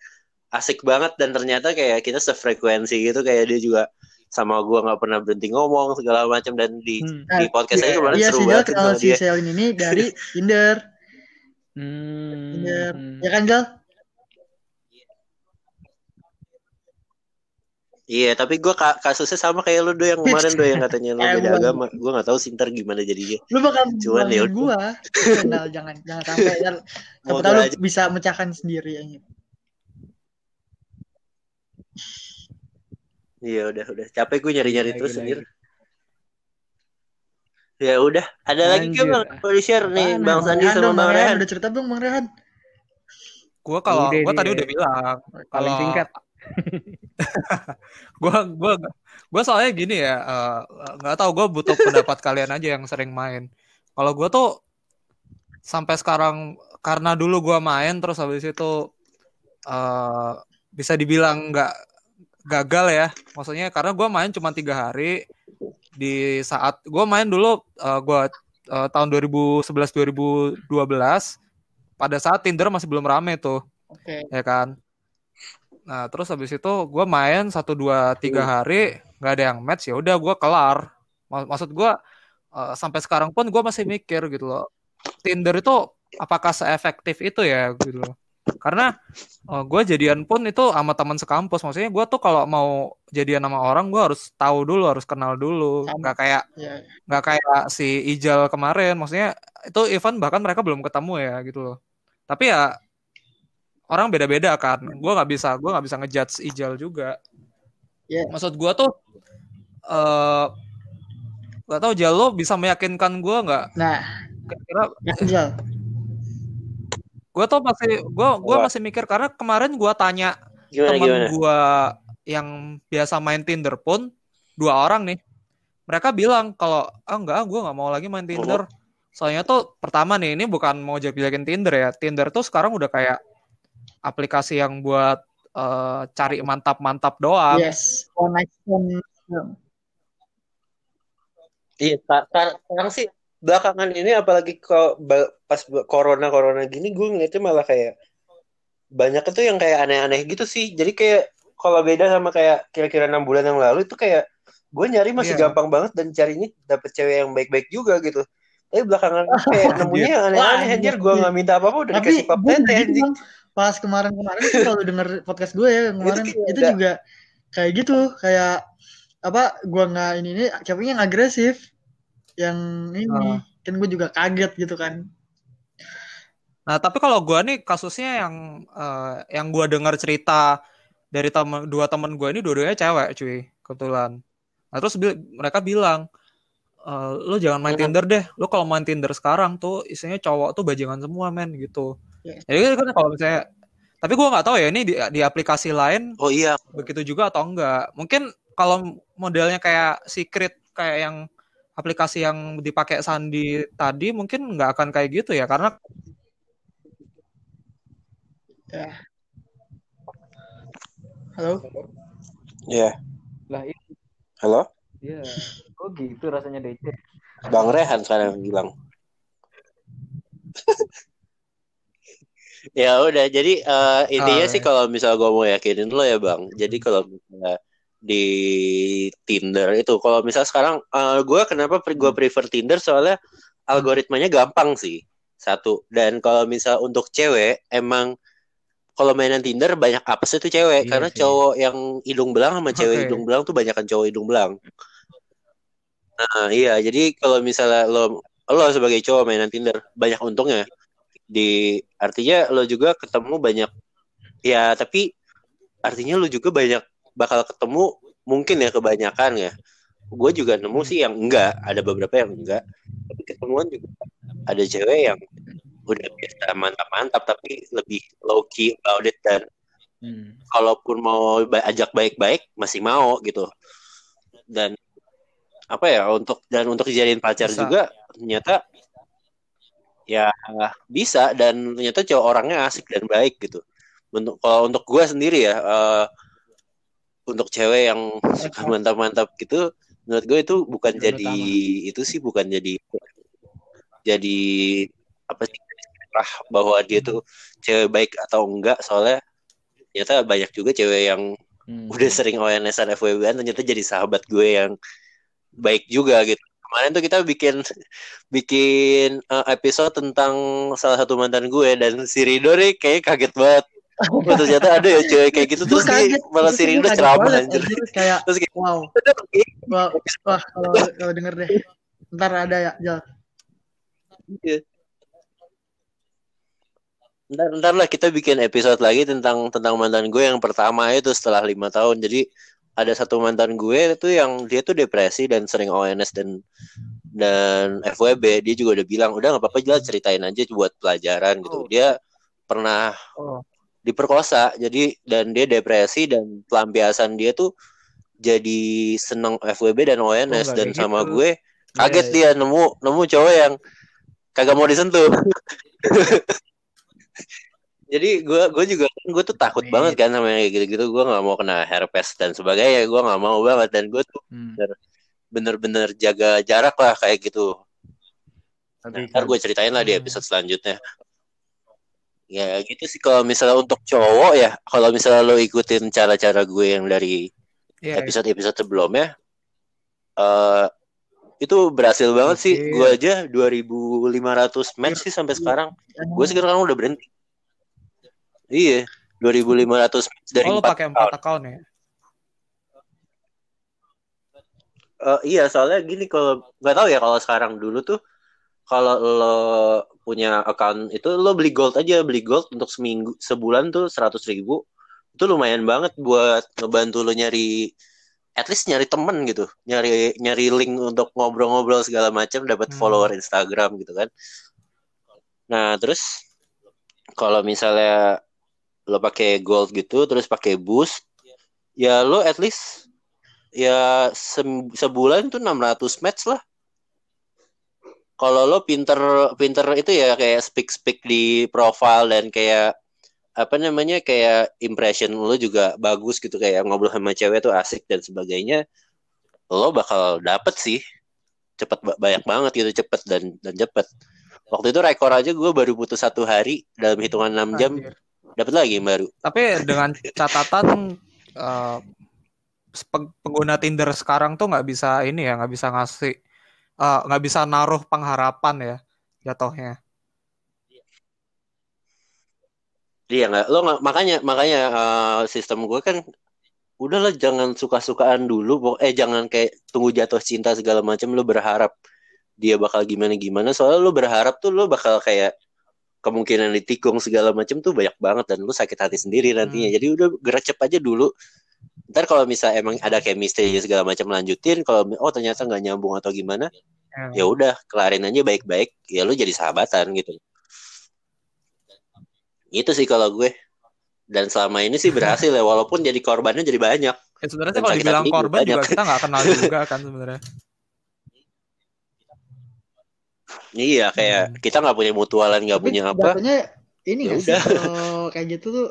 asik banget dan ternyata kayak kita sefrekuensi gitu kayak dia juga sama gue nggak pernah berhenti ngomong segala macam dan di Hmm. di podcastnya kemarin Iya, seru si Ijal banget sama si dia. Selin ini dari Tinder. Hmm. Tinder. Ya kan, Jal? Iya, tapi gue kasusnya sama kayak lu do yang kemarin do yang katanya lu beda gua- agama. Gue nggak tahu sih ntar gimana jadinya. Lu bakal Cuman ya. Kenal, jangan jangan sampai ya. Moga tahu lu bisa mecahkan sendiri anjir. Iya udah udah capek gue nyari-nyari Lagi, terus lagi. anjir. Ya udah, ada lagi Anjir. kan Bang? Mau di-share nih Apaan, Bang Sandi Rehan sama Bang Rehan. Udah cerita belum Bang Rehan? Gue kalau gue tadi udah bilang Paling Kalau- singkat. gue gue gue soalnya gini ya eh, nggak tahu gue butuh pendapat kalian aja yang sering main kalau gue tuh sampai sekarang karena dulu gue main terus habis itu eh, bisa dibilang nggak gagal ya. Maksudnya karena gue main cuma tiga hari di saat gue main dulu eh, gue eh, tahun 2011 2012 pada saat Tinder masih belum rame tuh. Oke. ya kan? Nah terus habis itu gue main satu dua tiga hari nggak ada yang match ya udah gue kelar. Mak- maksud gue eh, sampai sekarang pun gue masih mikir gitu loh Tinder itu apakah seefektif itu ya gitu loh karena gue jadian pun itu sama teman sekampus. Maksudnya gue tuh kalau mau jadian sama orang gue harus tahu dulu harus kenal dulu. Nggak kayak Ya. nggak kayak si Ijal kemarin. Maksudnya itu event bahkan mereka belum ketemu ya gitu loh. Tapi ya orang beda-beda kan. Gue nggak bisa gue nggak bisa ngejudge Ijal juga. Iya. maksud gue tuh eh nggak tahu Jal lo bisa meyakinkan gue nggak? Nah, kira-kira ya. Gue tuh masih gue gue masih mikir karena kemarin gue tanya Gimana teman gimana? gue yang biasa main Tinder pun dua orang nih mereka bilang kalau ah enggak gue nggak mau lagi main Tinder soalnya tuh pertama nih ini bukan mau jelek-jelekin Tinder ya Tinder tuh sekarang udah kayak aplikasi yang buat eh, cari mantap-mantap doang Yes. One night stand. Iya, sekarang sih belakangan ini apalagi kalau pas corona corona gini gue ngeliatnya malah kayak banyak itu yang kayak aneh-aneh gitu sih. Jadi kayak kalau beda sama kayak kira-kira enam bulan yang lalu itu kayak gue nyari masih Iya. gampang banget dan carinya dapet cewek yang baik-baik juga gitu. Tapi belakangan kayak nemunya yang aneh-aneh anjir gue nggak minta apa-apa udah dikasih pap tete anjing. Pas kemarin-kemarin kalau denger podcast gue ya kemarin Itu itu juga kayak gitu kayak apa gue nggak ini ini ceweknya yang agresif yang ini Ah. kan gue juga kaget gitu kan Nah, tapi kalau gua nih kasusnya yang eh, yang gua dengar cerita dari temen, dua temen gua ini dua-duanya cewek, cuy, kebetulan. Nah, terus bil- mereka bilang, "Eh, lu jangan main Hmm. Tinder deh. Lu kalau main Tinder sekarang tuh isinya cowok tuh bajingan semua, men, gitu. Iya. Jadi kan kalau misalnya tapi gua nggak tahu ya ini di, di aplikasi lain Oh iya, begitu juga atau enggak. Mungkin kalau modelnya kayak secret kayak yang aplikasi yang dipakai Sandi tadi mungkin nggak akan kayak gitu ya karena halo iya. Lah iya, Halo, iya. Kok gitu rasanya DC? Bang Rehan sekarang bilang. ya udah, jadi eh, intinya Ah, sih ya. kalau misal gue mau yakinin lo ya bang, jadi kalau misalnya di Tinder itu, kalau misal sekarang gue kenapa gue prefer Tinder soalnya algoritmanya gampang sih satu, dan kalau misal untuk cewek emang kalau mainan Tinder banyak apes itu cewek Iya karena sih. cowok yang hidung belang sama cewek Oke. hidung belang tuh banyakan cowok hidung belang. Nah, iya, jadi kalau misalnya lo lo sebagai cowok mainan Tinder banyak untungnya. Di artinya lo juga ketemu banyak ya, tapi artinya lo juga banyak bakal ketemu mungkin ya kebanyakan ya. Gue juga nemu sih yang enggak, ada beberapa yang enggak. Tapi ketemuan juga ada cewek yang udah biasa mantap-mantap tapi lebih low key about it dan Hmm. kalaupun mau ajak baik-baik masih mau gitu dan apa ya untuk dan untuk dijadiin pacar Bisa. juga ternyata ya bisa dan ternyata cowok orangnya asik dan baik gitu untuk kalau untuk gue sendiri ya eh, untuk cewek yang suka mantap-mantap gitu menurut gue itu bukan Yang jadi itu sih bukan jadi jadi apa sih ah, bahwa dia tuh cewek baik atau enggak soalnya ternyata banyak juga cewek yang Hmm. udah sering ONS-an FWB ternyata jadi sahabat gue yang baik juga gitu. Kemarin tuh kita bikin bikin eh, episode tentang salah satu mantan gue dan si Rido nih kayak kaget banget. Oh, ternyata ada ya cewek kayak gitu terus Gua dia kaget. malah si kaget ceramah anjir. anjir. Kayak Terus kayak wow. Wah, wah kalau kalau denger deh. Ntar ada ya, Jal. Iya. Ntar, ntar lah kita bikin episode lagi tentang tentang mantan gue yang pertama itu setelah lima tahun. Jadi ada satu mantan gue itu yang dia tuh depresi dan sering ONS dan dan FWB. Dia juga udah bilang udah nggak apa-apa jelas ceritain aja buat pelajaran gitu. Oh. Dia pernah Oh. Diperkosa. Jadi dan dia depresi dan pelampiasan dia tuh jadi seneng FWB dan ONS nggak dan sama gitu. gue kaget Iya, dia nemu nemu cowok yang kagak mau disentuh. Jadi gue gue juga gue tuh takut Amit. banget kan sama yang kayak gitu-gitu. Gue nggak mau kena herpes dan sebagainya. Gue nggak mau banget. Dan gue tuh Hmm. bener-bener jaga jarak lah kayak gitu. Tapi ntar gue ceritain lah di Hmm. episode selanjutnya ya gitu sih kalau misalnya untuk cowok ya kalau misalnya lo ikutin cara-cara gue yang dari Iya, iya. episode-episode sebelumnya eh itu berhasil banget sih Oke. gue aja 2500 match sih sampai sekarang gue sekarang udah berhenti iya 2500 match dari Oh, lo empat pakai account. empat account ya? Eh, iya soalnya gini kalau nggak tahu ya kalau sekarang dulu tuh kalau lo punya account itu lo beli gold aja. Beli gold untuk seminggu sebulan tuh seratus ribu. Itu lumayan banget buat ngebantu lo nyari at least nyari temen gitu. Nyari nyari link untuk ngobrol-ngobrol segala macam dapat Hmm. follower Instagram gitu kan. Nah terus kalau misalnya lo pakai gold gitu terus pakai boost ya lo at least ya sem- sebulan tuh 600 match lah kalau lo pinter pinter itu ya kayak speak speak di profile dan kayak apa namanya kayak impression lo juga bagus gitu kayak ngobrol sama cewek tuh asik dan sebagainya lo bakal dapet sih. Cepet ba- banyak banget gitu cepet dan dan cepet. Waktu itu rekor aja gue baru putus satu hari dalam hitungan 6 jam. Dapet lagi yang baru. Tapi dengan catatan eh, pe- pengguna Tinder sekarang tuh nggak bisa ini ya, nggak bisa ngasih, eh, nggak bisa naruh pengharapan ya jatuhnya. Iya nggak, lo nggak makanya makanya eh, sistem gue kan udahlah jangan suka-sukaan dulu, eh jangan kayak tunggu jatuh cinta segala macam lo berharap dia bakal gimana gimana, soalnya lo berharap tuh lo bakal kayak kemungkinan ditikung segala macam tuh banyak banget dan lo sakit hati sendiri nantinya. Hmm. Jadi udah gercep aja dulu. Ntar kalau misalnya emang ada chemistry segala macam lanjutin, kalau oh ternyata nggak nyambung atau gimana, ya udah kelarin aja baik-baik, ya lo jadi sahabatan gitu. Itu sih kalau gue. Dan selama ini sih berhasil ya, walaupun jadi korbannya jadi banyak. Ya sebenarnya sih kalau dibilang korban banyak. juga kita nggak kenal juga kan sebenarnya. Iya, kayak Hmm. kita nggak punya mutualan, nggak punya apa. ini Ya nggak sih udah. kalau kayak gitu tuh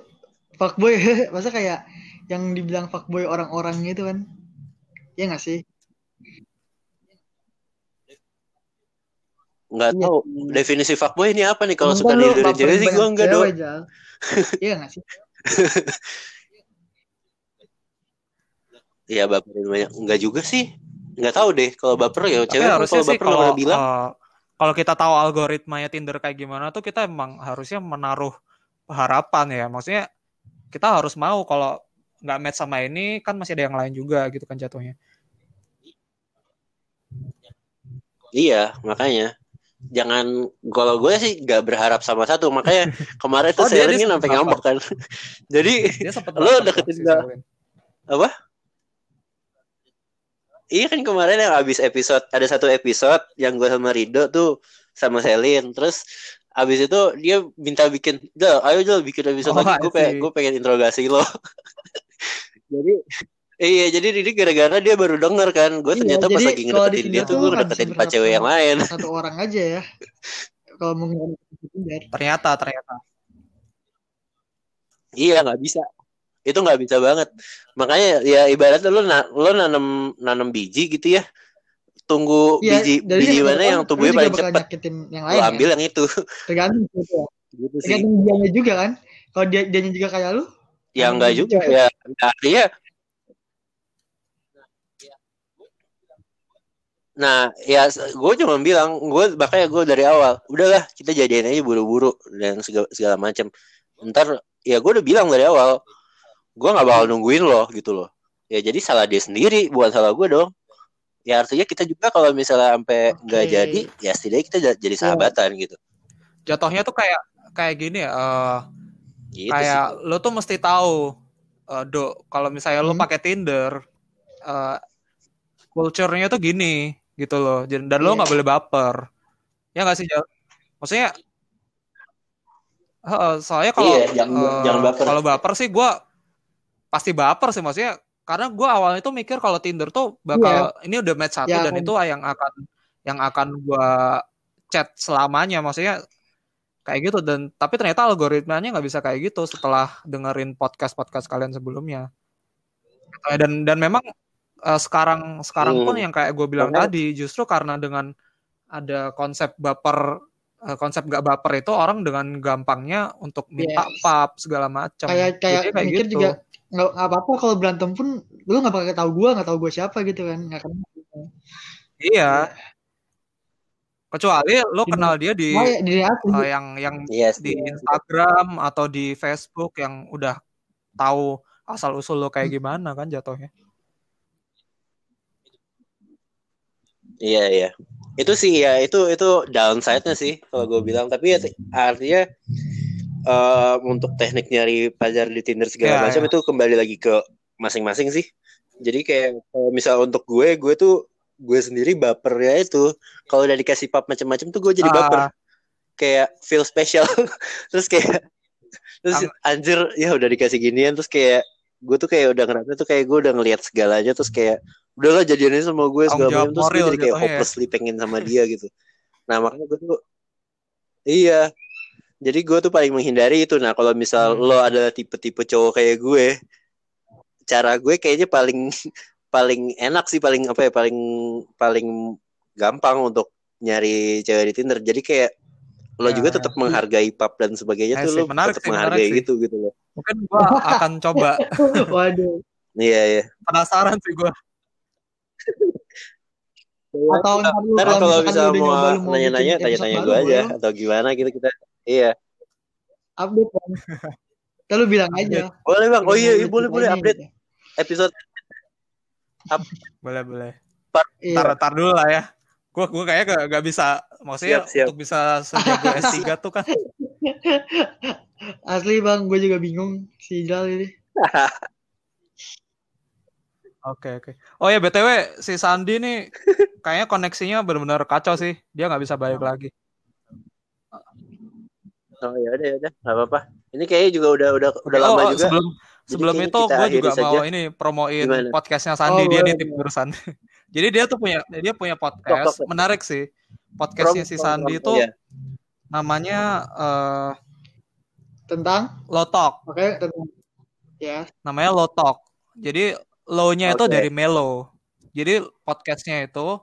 fuckboy masa kayak yang dibilang fuckboy orang-orang gitu kan Iya nggak sih Nggak Iya. tahu definisi fuckboy ini apa nih? Kalau suka dihidurin baperin cewek sih gue enggak dong. iya nggak sih Iya baperin banyak. Enggak juga sih. Nggak tahu deh. Kalau baper ya Tapi cewek harusnya kalau sih baper nggak kalau pernah bilang. eh, kalau kita tahu algoritmanya Tinder kayak gimana tuh kita emang harusnya menaruh harapan ya. Maksudnya kita harus mau kalau nggak match sama ini kan masih ada yang lain juga gitu kan jatuhnya. Iya, makanya. Jangan kalau gue sih nggak berharap sama satu. Makanya kemarin tuh Oh, kan sampai ngambek kan. Jadi Lo deketin? Selwyn. apa? Iya kan kemarin yang habis episode ada satu episode yang gue sama Rido tuh sama Selin terus abis itu dia minta bikin Jal ayo Jal bikin episode Oh, lagi gue pengen gue pengen interogasi lo jadi iya jadi ini gara-gara dia baru denger kan. Gue Iya, ternyata pas lagi ngedeketin dia tuh gue bisa pas cewek yang lain. satu orang aja ya. Kalau mau Ternyata ternyata. iya nggak bisa. Itu nggak bisa banget. Makanya ya ibaratnya lo na lo nanam nanam biji gitu ya. Tunggu Iya, biji biji yang mana yang lu tumbuhnya paling nyakitin yang lo lain ambil ya. yang itu. Tergantung gitu ya. gitu sih. Tergantung dianya juga kan. Kalau dia dianya juga kayak lu ya enggak juga ya. Nah, artinya nah ya gue cuma bilang gue makanya gue dari awal udahlah kita jadiin aja buru-buru dan segala, segala macam ntar ya gue udah bilang dari awal gue nggak bakal nungguin lo gitu loh. Ya jadi salah dia sendiri bukan salah gue dong. Ya artinya kita juga kalau misalnya sampai nggak Oke. jadi ya setidaknya kita ja- jadi sahabatan gitu. Jatuhnya tuh kayak kayak gini ya. eh, gitu kayak lo tuh mesti tahu eh do kalau misalnya lo Hmm. pakai Tinder eh culture-nya tuh gini gitu loh dan dan lo Iya. nggak boleh baper ya nggak sih maksudnya Heeh, soalnya kalau Iya, jangan- jangan baper. kalau baper sih gue pasti baper sih maksudnya karena gue awalnya tuh mikir kalau Tinder tuh bakal ini udah match satu Ya, dan kan. itu yang akan yang akan gue chat selamanya maksudnya kayak gitu dan tapi ternyata algoritmanya nggak bisa kayak gitu setelah dengerin podcast podcast kalian sebelumnya Gitu ya. dan dan memang eh, sekarang sekarang pun Hmm. yang kayak gue bilang Makanya- tadi justru karena dengan ada konsep baper eh, konsep gak baper itu orang dengan gampangnya untuk minta Yes. pap segala macam kayak kayak Jadinya mikir gitu. juga nggak apa-apa kalau berantem pun lu nggak bakal tahu gua nggak tahu gua siapa gitu kan nggak kenal iya kecuali lo Di- kenal dia di Cuma ya eh, yang yang Yes, di iya. Instagram atau di Facebook yang udah tahu asal usul lo kayak gimana kan jatuhnya. Iya iya. Itu sih ya itu itu downside-nya sih kalau gue bilang. Tapi ya, artinya eh, untuk teknik nyari pacar di Tinder segala Iya, macam iya. itu kembali lagi ke masing-masing sih. Jadi kayak kalau misal untuk gue, gue tuh gue sendiri bapernya itu kalau udah dikasih pap macam-macam tuh gue jadi baper. Ah, Kayak feel special. terus kayak terus anjir ya udah dikasih ginian terus kayak gue tuh kayak udah ngerasa tuh kayak gue udah ngelihat segalanya terus kayak udahlah jadiannya sama gue segala macam terus gue jadi kayak ya. hopelessly pengen sama dia gitu nah makanya gue tuh iya jadi gue tuh paling menghindari itu nah kalau misal Hmm. lo adalah tipe-tipe cowok kayak gue cara gue kayaknya paling paling enak sih paling apa ya paling paling gampang untuk nyari cewek di Tinder jadi kayak lo Ya, juga ya. tetap menghargai pap dan sebagainya Ya tuh sih, lo menarik tetap sih, menarik menghargai sih. gitu gitu loh Mungkin gua akan coba waduh iya iya penasaran sih gua. atau ntar kalau kalau bisa mau nanya-nanya, tanya-tanya gue baru, aja atau gimana gitu kita. Iya. update kan lu bilang aja Boleh bang. Oh iya, iya, boleh boleh update episode. Boleh, boleh. Iya. Tar, tar dulu lah ya. Gua gua kayaknya gak, gak bisa maksudnya Siap, siap. untuk bisa sejago S3 tuh kan. asli bang gue juga bingung si Jal ini Oke, oke. Oh ya BTW si Sandi nih kayaknya koneksinya benar-benar kacau sih. Dia nggak bisa balik lagi. Oh ya udah ya udah, nggak apa-apa. Ini kayaknya juga udah udah udah Oh, lama oh, juga. sebelum sebelum itu gue juga mau saja. ini promoin Gimana? podcastnya Sandi Oh, dia nitip boleh. barusan. Jadi dia tuh punya dia punya podcast tok. menarik sih. Podcastnya si Sandi itu iya. namanya eh tentang Lotok. oke tentang ya Namanya Lotok. Jadi low-nya itu Oke. dari Melo. Jadi podcastnya itu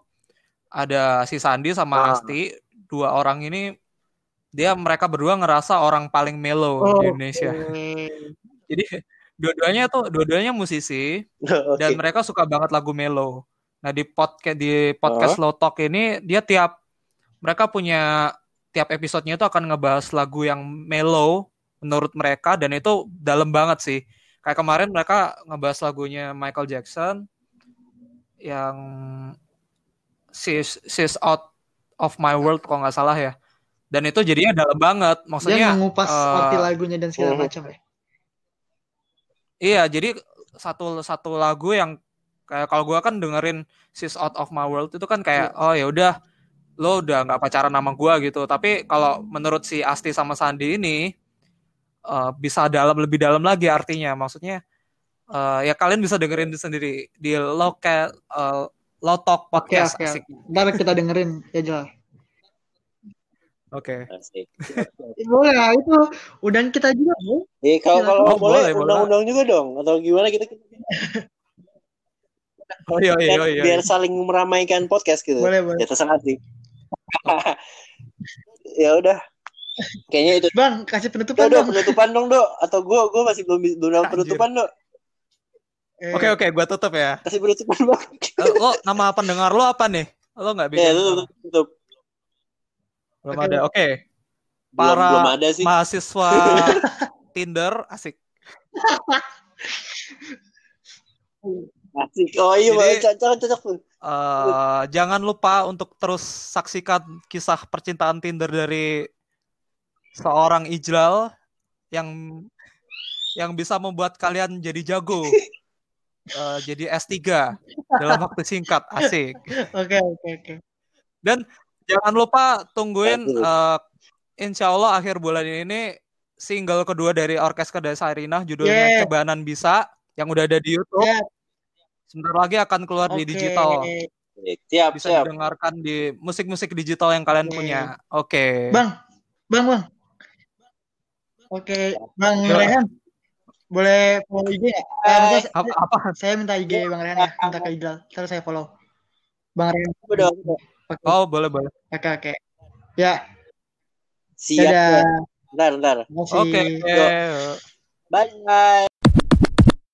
ada si Sandi sama Ah. Asti, dua orang ini dia mereka berdua ngerasa orang paling melo oh, di Indonesia. Jadi dua-duanya tuh dua-duanya musisi Oke. dan mereka suka banget lagu melo. Nah di podcast di podcast Low Talk ini dia tiap mereka punya tiap episodenya itu akan ngebahas lagu yang melo menurut mereka dan itu dalam banget sih. Kayak kemarin mereka ngebahas lagunya Michael Jackson yang She's, She's Out of My World kalau nggak salah ya. Dan itu jadinya dalam banget. dia Maksudnya mengupas eh, arti lagunya dan segala Mhm. macam ya Iya, jadi satu satu lagu yang kayak kalau gua kan dengerin She's Out of My World itu kan kayak oh ya udah lo udah nggak pacaran sama gua gitu. Tapi kalau menurut si Asti sama Sandi ini eh, bisa dalam lebih dalam lagi artinya. Maksudnya eh, ya kalian bisa dengerin sendiri di lokal eh, Lotok Podcast. oke. Asik. Ntar kita dengerin ya jelas. Oke. Asik. Boleh lah, itu undang kita juga. Bu. Eh kalau Silakan. kalau Oh, boleh boleh, undang-undang juga dong atau gimana kita Oh iya iya biar, iya. biar saling meramaikan podcast gitu. Boleh, boleh. Ya terserah sih. ya udah. Kayaknya itu. Bang, kasih Ya penutupan udah dong. penutupan dong, Dok. Atau gua gua masih belum belum penutupan, Dok. Eh, Oke oke, gua tutup ya. Kasih penutupan, Bang. Eh, lo nama pendengar lo apa nih? Lo nggak bikin? Ya, tutup, tutup. Belum ada. Oke. Belum, Para belum ada sih. mahasiswa Tinder asik. Asik. Oh iya, Jadi- cocok cocok. Eh, jangan lupa untuk terus saksikan kisah percintaan Tinder dari seorang Ijlal yang yang bisa membuat kalian jadi jago. Eh, jadi S3 dalam waktu singkat. Asik. Oke, oke, oke. Jangan lupa tungguin eh, insya Allah akhir bulan ini single kedua dari Orkes Kedai Sarinah judulnya Yeah. Cebanan Bisa yang udah ada di YouTube. Yeah. Sebentar lagi akan keluar di Oke. digital. Siap, Bisa siap. didengarkan di musik-musik digital yang kalian Oke. punya. Oke. Bang, bang, bang. Oke, Bang Ya. Rehan. Boleh follow IG nggak? Eh, saya- Apa, apa? saya minta IG Bang Rehan ya, minta ke Ijal. Terus saya follow. Bang Rehan. Udah, Oke, Oh, boleh, boleh. oke, oke. Ya, siap. dadah. ya. Bentar, bentar. Oke. Bye.